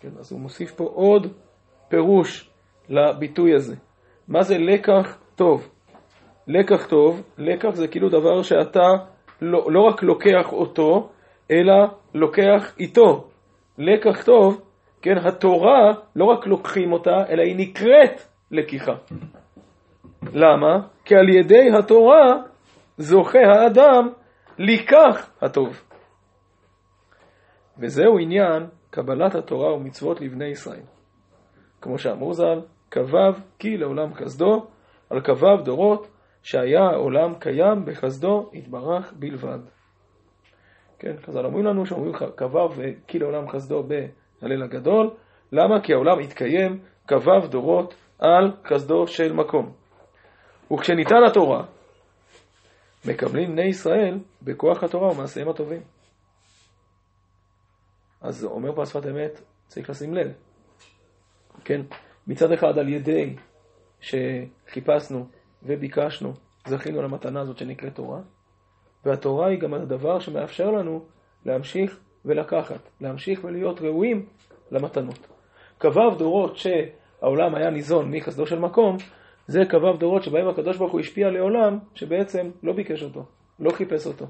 כן, אז הוא מוסיף פה עוד פירוש לביטוי הזה. מה זה לקח טוב? לקח טוב, לקח זה כאילו דבר שאתה לא, לא רק לוקח אותו, אלא לוקח איתו. לקח טוב, כן, התורה, לא רק לוקחים אותה, אלא היא נקראת לקיחה. למה? כי על ידי התורה זוכה האדם לקח הטוב. וזהו עניין קבלת התורה ומצוות לבני ישראל. כמו שאמרו ז"ל, כבב כי לעולם חסדו, על כבב דורות שהיה העולם קיים בחסדו יתברך בלבד. כן, חז"ל אומרים לנו שאומרים כבב כי לעולם חסדו בהלל הגדול, למה? כי העולם התקיים כבב דורות על חסדו של מקום. וכשניתן התורה, מקבלים בני ישראל בכוח התורה ומעשיהם הטובים. אז אומר פה השפת אמת, צריך לשים לב. כן, מצד אחד על ידי שחיפשנו וביקשנו, זכינו למתנה הזאת שנקראת תורה, והתורה היא גם הדבר שמאפשר לנו להמשיך ולקחת, להמשיך ולהיות ראויים למתנות. קבב דורות שהעולם היה ניזון מחסדו של מקום, זה קבב דורות שבהם הקדוש ברוך הוא השפיע לעולם שבעצם לא ביקש אותו, לא חיפש אותו,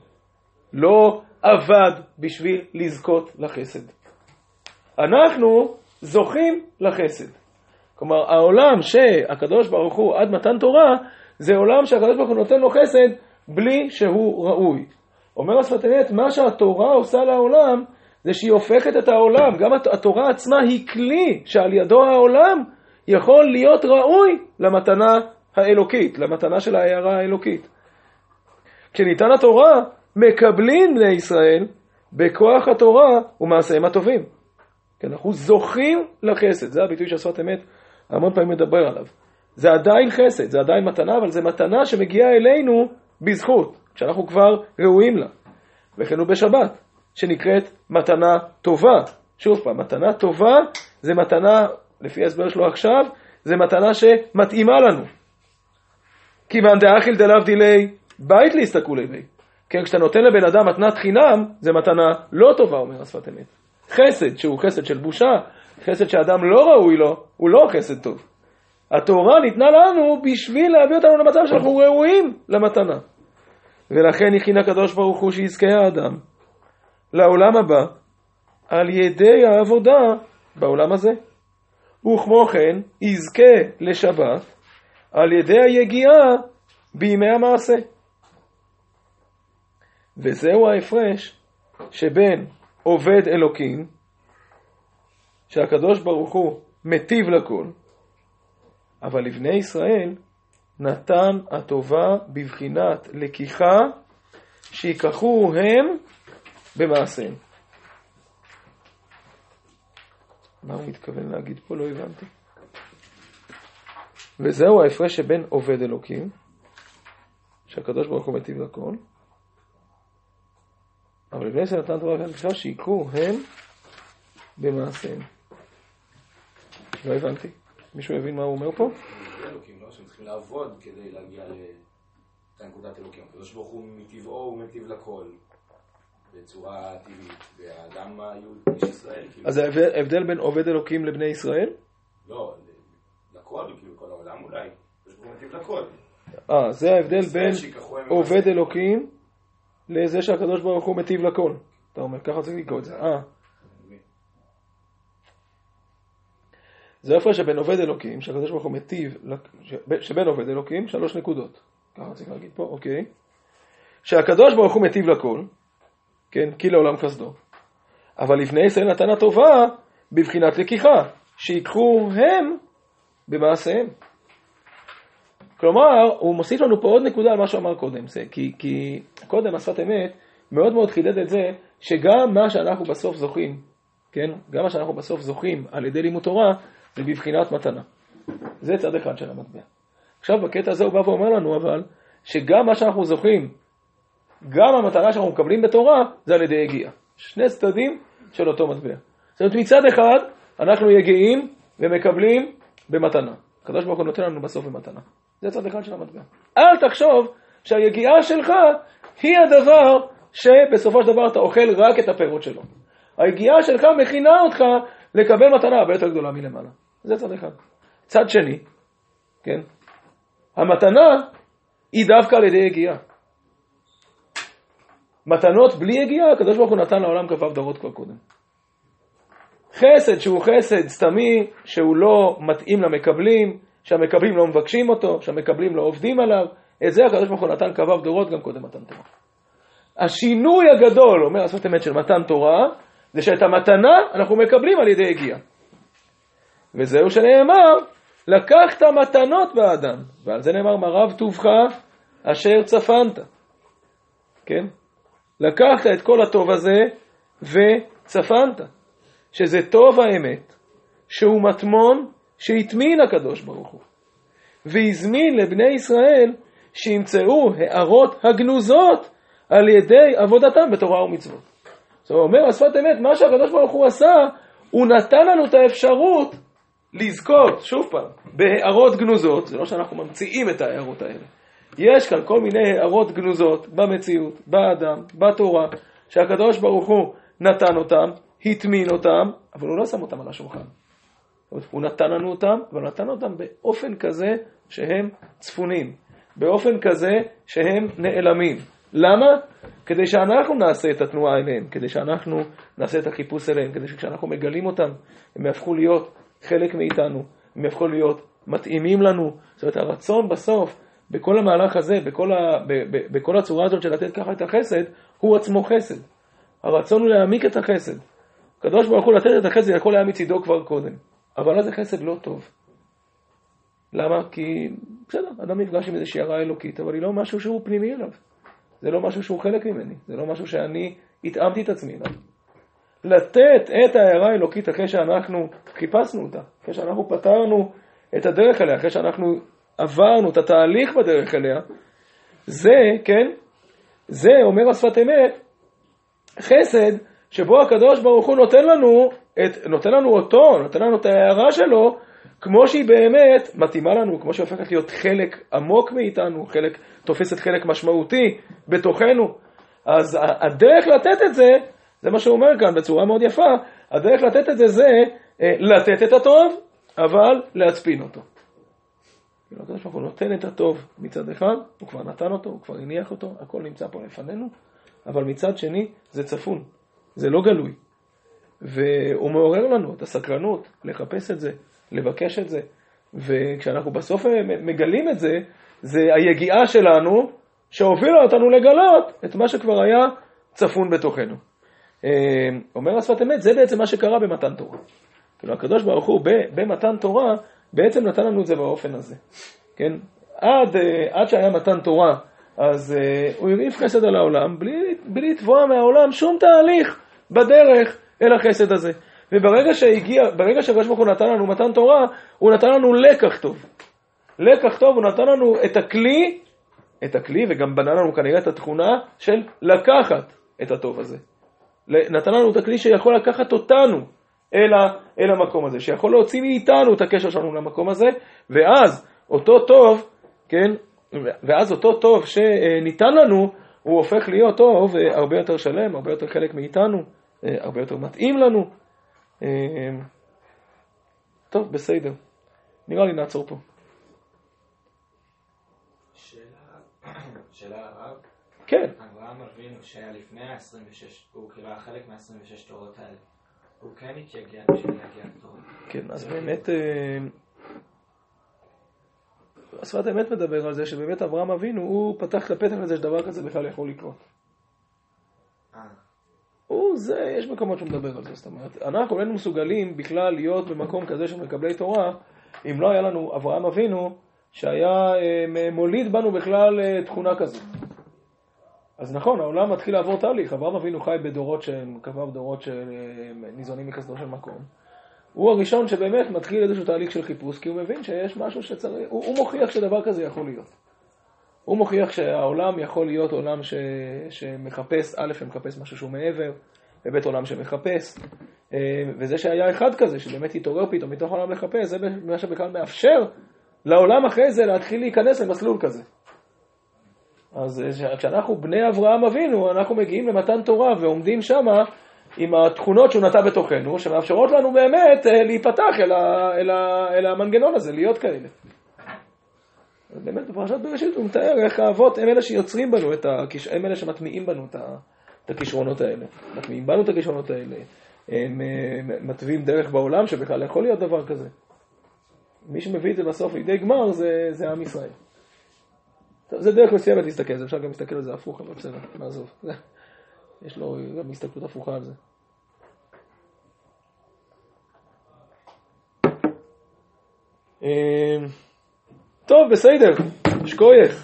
לא עבד בשביל לזכות לחסד. אנחנו זוכים לחסד. כלומר, העולם שהקדוש ברוך הוא עד מתן תורה, זה עולם שהקדוש ברוך הוא נותן לו חסד בלי שהוא ראוי. אומר השפת אמת, מה שהתורה עושה לעולם, זה שהיא הופכת את העולם, גם התורה עצמה היא כלי שעל ידו העולם יכול להיות ראוי למתנה האלוקית, למתנה של ההערה האלוקית. כשניתן התורה, מקבלים בני ישראל בכוח התורה ומעשיהם הטובים. כן, אנחנו זוכים לחסד, זה הביטוי שהשפת אמת המון פעמים מדבר עליו. זה עדיין חסד, זה עדיין מתנה, אבל זה מתנה שמגיעה אלינו בזכות, כשאנחנו כבר ראויים לה. וכן הוא בשבת, שנקראת מתנה טובה. שוב פעם, מתנה טובה זה מתנה, לפי ההסבר שלו עכשיו, זה מתנה שמתאימה לנו. כי מאן דאכיל דלאו דילי בית להסתכלו לבי. כן, כשאתה נותן לבן אדם מתנת חינם, זה מתנה לא טובה, אומר השפת אמת. חסד, שהוא חסד של בושה, חסד שאדם לא ראוי לו, הוא לא חסד טוב. התורה ניתנה לנו בשביל להביא אותנו למצב שאנחנו ראויים למתנה. ולכן הכין הקדוש ברוך הוא שיזכה האדם לעולם הבא על ידי העבודה בעולם הזה. וכמו כן יזכה לשבת על ידי היגיעה בימי המעשה. וזהו ההפרש שבין עובד אלוקים, שהקדוש ברוך הוא מטיב לכל, אבל לבני ישראל נתן הטובה בבחינת לקיחה שיקחו הם במעשיהם. מה הוא מתכוון להגיד פה? לא הבנתי. וזהו ההפרש שבין עובד אלוקים, שהקדוש ברוך הוא מטיב לכל, אבל לבני ישראל נתן תורה בכלל שיקחו הם במעשיהם. לא הבנתי. מישהו הבין מה הוא אומר פה? שהם צריכים לעבוד כדי להגיע לנקודת אלוקים. הקדוש ברוך הוא מטבעו הוא מטיב לכל. בצורה טבעית, והאדם היהודי, איש ישראל, כאילו, אז ההבדל בין עובד אלוקים לבני ישראל? לא, לכל, כאילו, כל העולם אולי, הקדוש ברוך הוא מטיב לכל. אה, זה ההבדל בין עובד אלוקים לזה שהקדוש ברוך הוא מטיב לכל. אתה אומר, ככה צריך לקרוא את זה. אה. זה ההפרש שבין עובד אלוקים, שהקדוש ברוך הוא מטיב, שבין עובד אלוקים, שלוש נקודות. ככה צריך להגיד פה, אוקיי. שהקדוש ברוך הוא מטיב לכל, כן, כי לעולם חסדו. אבל לבני ישראל נתן הטובה בבחינת לקיחה, שיקחו הם במעשיהם. כלומר, הוא מוסיף לנו פה עוד נקודה על מה שהוא אמר קודם, זה, כי, כי קודם השפת אמת מאוד מאוד חידד את זה, שגם מה שאנחנו בסוף זוכים, כן, גם מה שאנחנו בסוף זוכים על ידי לימוד תורה, זה בבחינת מתנה. זה צד אחד של המטבע. עכשיו בקטע הזה הוא בא ואומר לנו אבל, שגם מה שאנחנו זוכים, גם המטרה שאנחנו מקבלים בתורה, זה על ידי יגיעה. שני צדדים של אותו מטבע. זאת אומרת, מצד אחד, אנחנו יגעים ומקבלים במתנה. הקדוש ברוך הוא נותן לנו בסוף במתנה. זה צד אחד של המטבע. אל תחשוב שהיגיעה שלך היא הדבר שבסופו של דבר אתה אוכל רק את הפירות שלו. היגיעה שלך מכינה אותך לקבל מתנה הרבה יותר גדולה מלמעלה. זה צד אחד. צד שני, כן? המתנה היא דווקא על ידי יגיעה. מתנות בלי יגיעה, הקדוש ברוך הוא נתן לעולם כ"ו דורות כבר קודם. חסד שהוא חסד סתמי, שהוא לא מתאים למקבלים, שהמקבלים לא מבקשים אותו, שהמקבלים לא עובדים עליו, את זה הקדוש ברוך הוא נתן כ"ו דורות גם קודם מתן תורה. השינוי הגדול, אומר השפת אמת של מתן תורה, זה שאת המתנה אנחנו מקבלים על ידי יגיעה. וזהו שנאמר, לקחת מתנות באדם, ועל זה נאמר מרב טובך אשר צפנת. כן? לקחת את כל הטוב הזה וצפנת, שזה טוב האמת, שהוא מטמון שהטמין הקדוש ברוך הוא, והזמין לבני ישראל שימצאו הערות הגנוזות על ידי עבודתם בתורה ומצוות. זאת אומרת, אומר השפת אמת, מה שהקדוש ברוך הוא עשה, הוא נתן לנו את האפשרות לזכות, שוב פעם, בהערות גנוזות, זה לא שאנחנו ממציאים את ההערות האלה. יש כאן כל מיני הערות גנוזות במציאות, באדם, בתורה, שהקדוש ברוך הוא נתן אותם, הטמין אותם, אבל הוא לא שם אותם על השולחן. הוא נתן לנו אותם, אבל נתן אותם באופן כזה שהם צפונים, באופן כזה שהם נעלמים. למה? כדי שאנחנו נעשה את התנועה אליהם, כדי שאנחנו נעשה את החיפוש אליהם, כדי שכשאנחנו מגלים אותם, הם יהפכו להיות חלק מאיתנו, הם יהפכו להיות מתאימים לנו. זאת אומרת, הרצון בסוף, בכל המהלך הזה, בכל, ה, ב, ב, בכל הצורה הזאת של לתת ככה את החסד, הוא עצמו חסד. הרצון הוא להעמיק את החסד. הקדוש ברוך הוא לתת את החסד יכול היה מצידו כבר קודם, אבל אז החסד לא טוב. למה? כי בסדר, אדם נפגש עם איזושהי הערה אלוקית, אבל היא לא משהו שהוא פנימי אליו. זה לא משהו שהוא חלק ממני, זה לא משהו שאני התאמתי את עצמי אליו. לתת את ההערה האלוקית אחרי שאנחנו חיפשנו אותה, אחרי שאנחנו פתרנו את הדרך אליה, אחרי שאנחנו עברנו את התהליך בדרך אליה, זה, כן, זה אומר השפת אמת, חסד שבו הקדוש ברוך הוא נותן לנו, את, נותן לנו אותו, נותן לנו את ההערה שלו, כמו שהיא באמת מתאימה לנו, כמו שהיא הופכת להיות חלק עמוק מאיתנו, חלק, תופסת חלק משמעותי בתוכנו. אז הדרך לתת את זה, זה מה שהוא אומר כאן בצורה מאוד יפה, הדרך לתת את זה זה אה, לתת את הטוב, אבל להצפין אותו. כאילו, הקדוש ברוך הוא נותן את הטוב מצד אחד, הוא כבר נתן אותו, הוא כבר הניח אותו, הכל נמצא פה לפנינו, אבל מצד שני זה צפון, זה לא גלוי. והוא מעורר לנו את הסקרנות לחפש את זה, לבקש את זה, וכשאנחנו בסוף מגלים את זה, זה היגיעה שלנו שהובילה אותנו לגלות את מה שכבר היה צפון בתוכנו. אומר השפת אמת, זה בעצם מה שקרה במתן תורה. כאילו הקדוש ברוך הוא במתן תורה בעצם נתן לנו את זה באופן הזה. כן? עד, עד שהיה מתן תורה, אז הוא הרעיף חסד על העולם, בלי, בלי לתבוע מהעולם שום תהליך בדרך אל החסד הזה. וברגע שהגיע, ברגע שהקדוש ברוך הוא נתן לנו מתן תורה, הוא נתן לנו לקח טוב. לקח טוב, הוא נתן לנו את הכלי, את הכלי, וגם בנה לנו כנראה את התכונה של לקחת את הטוב הזה. נתן לנו את הכלי שיכול לקחת אותנו אל, ה, אל המקום הזה, שיכול להוציא מאיתנו את הקשר שלנו למקום הזה, ואז אותו טוב, כן, ואז אותו טוב שניתן לנו, הוא הופך להיות טוב אה, הרבה יותר שלם, הרבה יותר חלק מאיתנו, אה, הרבה יותר מתאים לנו. אה, טוב, בסדר. נראה לי נעצור פה. שאלה הרב? כן. אברהם אבינו שהיה לפני ה-26, הוא כאילו היה חלק מה-26 תורות האלה. הוא כן התייגע בשביל להגיע לתורה. כן, אז באמת, השפת האמת מדבר על זה שבאמת אברהם אבינו, הוא פתח את הפתח לזה שדבר כזה בכלל יכול לקרות. הוא זה, יש מקומות שהוא מדבר על זה, זאת אומרת, אנחנו איננו מסוגלים בכלל להיות במקום כזה של מקבלי תורה, אם לא היה לנו אברהם אבינו, שהיה אה, מוליד בנו בכלל אה, תכונה כזו. אז נכון, העולם מתחיל לעבור תהליך, אברהם אבינו חי בדורות שהם, קבע בדורות שניזונים מחסדו של מקום. הוא הראשון שבאמת מתחיל איזשהו תהליך של חיפוש, כי הוא מבין שיש משהו שצריך, הוא, הוא מוכיח שדבר כזה יכול להיות. הוא מוכיח שהעולם יכול להיות עולם ש, שמחפש, א', שמחפש משהו שהוא מעבר, ובית עולם שמחפש, אה, וזה שהיה אחד כזה, שבאמת התעורר פתאום מתוך העולם לחפש, זה מה שבכלל מאפשר לעולם אחרי זה להתחיל להיכנס למסלול כזה. אז אה, כשאנחנו בני אברהם אבינו, אנחנו מגיעים למתן תורה ועומדים שמה עם התכונות שהוא נטע בתוכנו, שמאפשרות לנו באמת אה, להיפתח אל, ה, אל, ה, אל המנגנון הזה, להיות כאלה. באמת בפרשת בראשית הוא מתאר איך האבות הם אלה שיוצרים בנו, את הכיש... הם אלה שמטמיעים בנו את, ה... את הכישרונות האלה. מטמיעים בנו את הכישרונות האלה. הם אה, מתווים דרך בעולם שבכלל יכול להיות דבר כזה. מי שמביא את זה בסוף לידי גמר זה, זה עם ישראל. טוב, זה דרך מסוימת להסתכל, אפשר גם להסתכל על זה הפוך, אבל בסדר, נעזוב. יש לו גם הסתכלות הפוכה על זה. אמ, טוב, בסדר, שכוייך.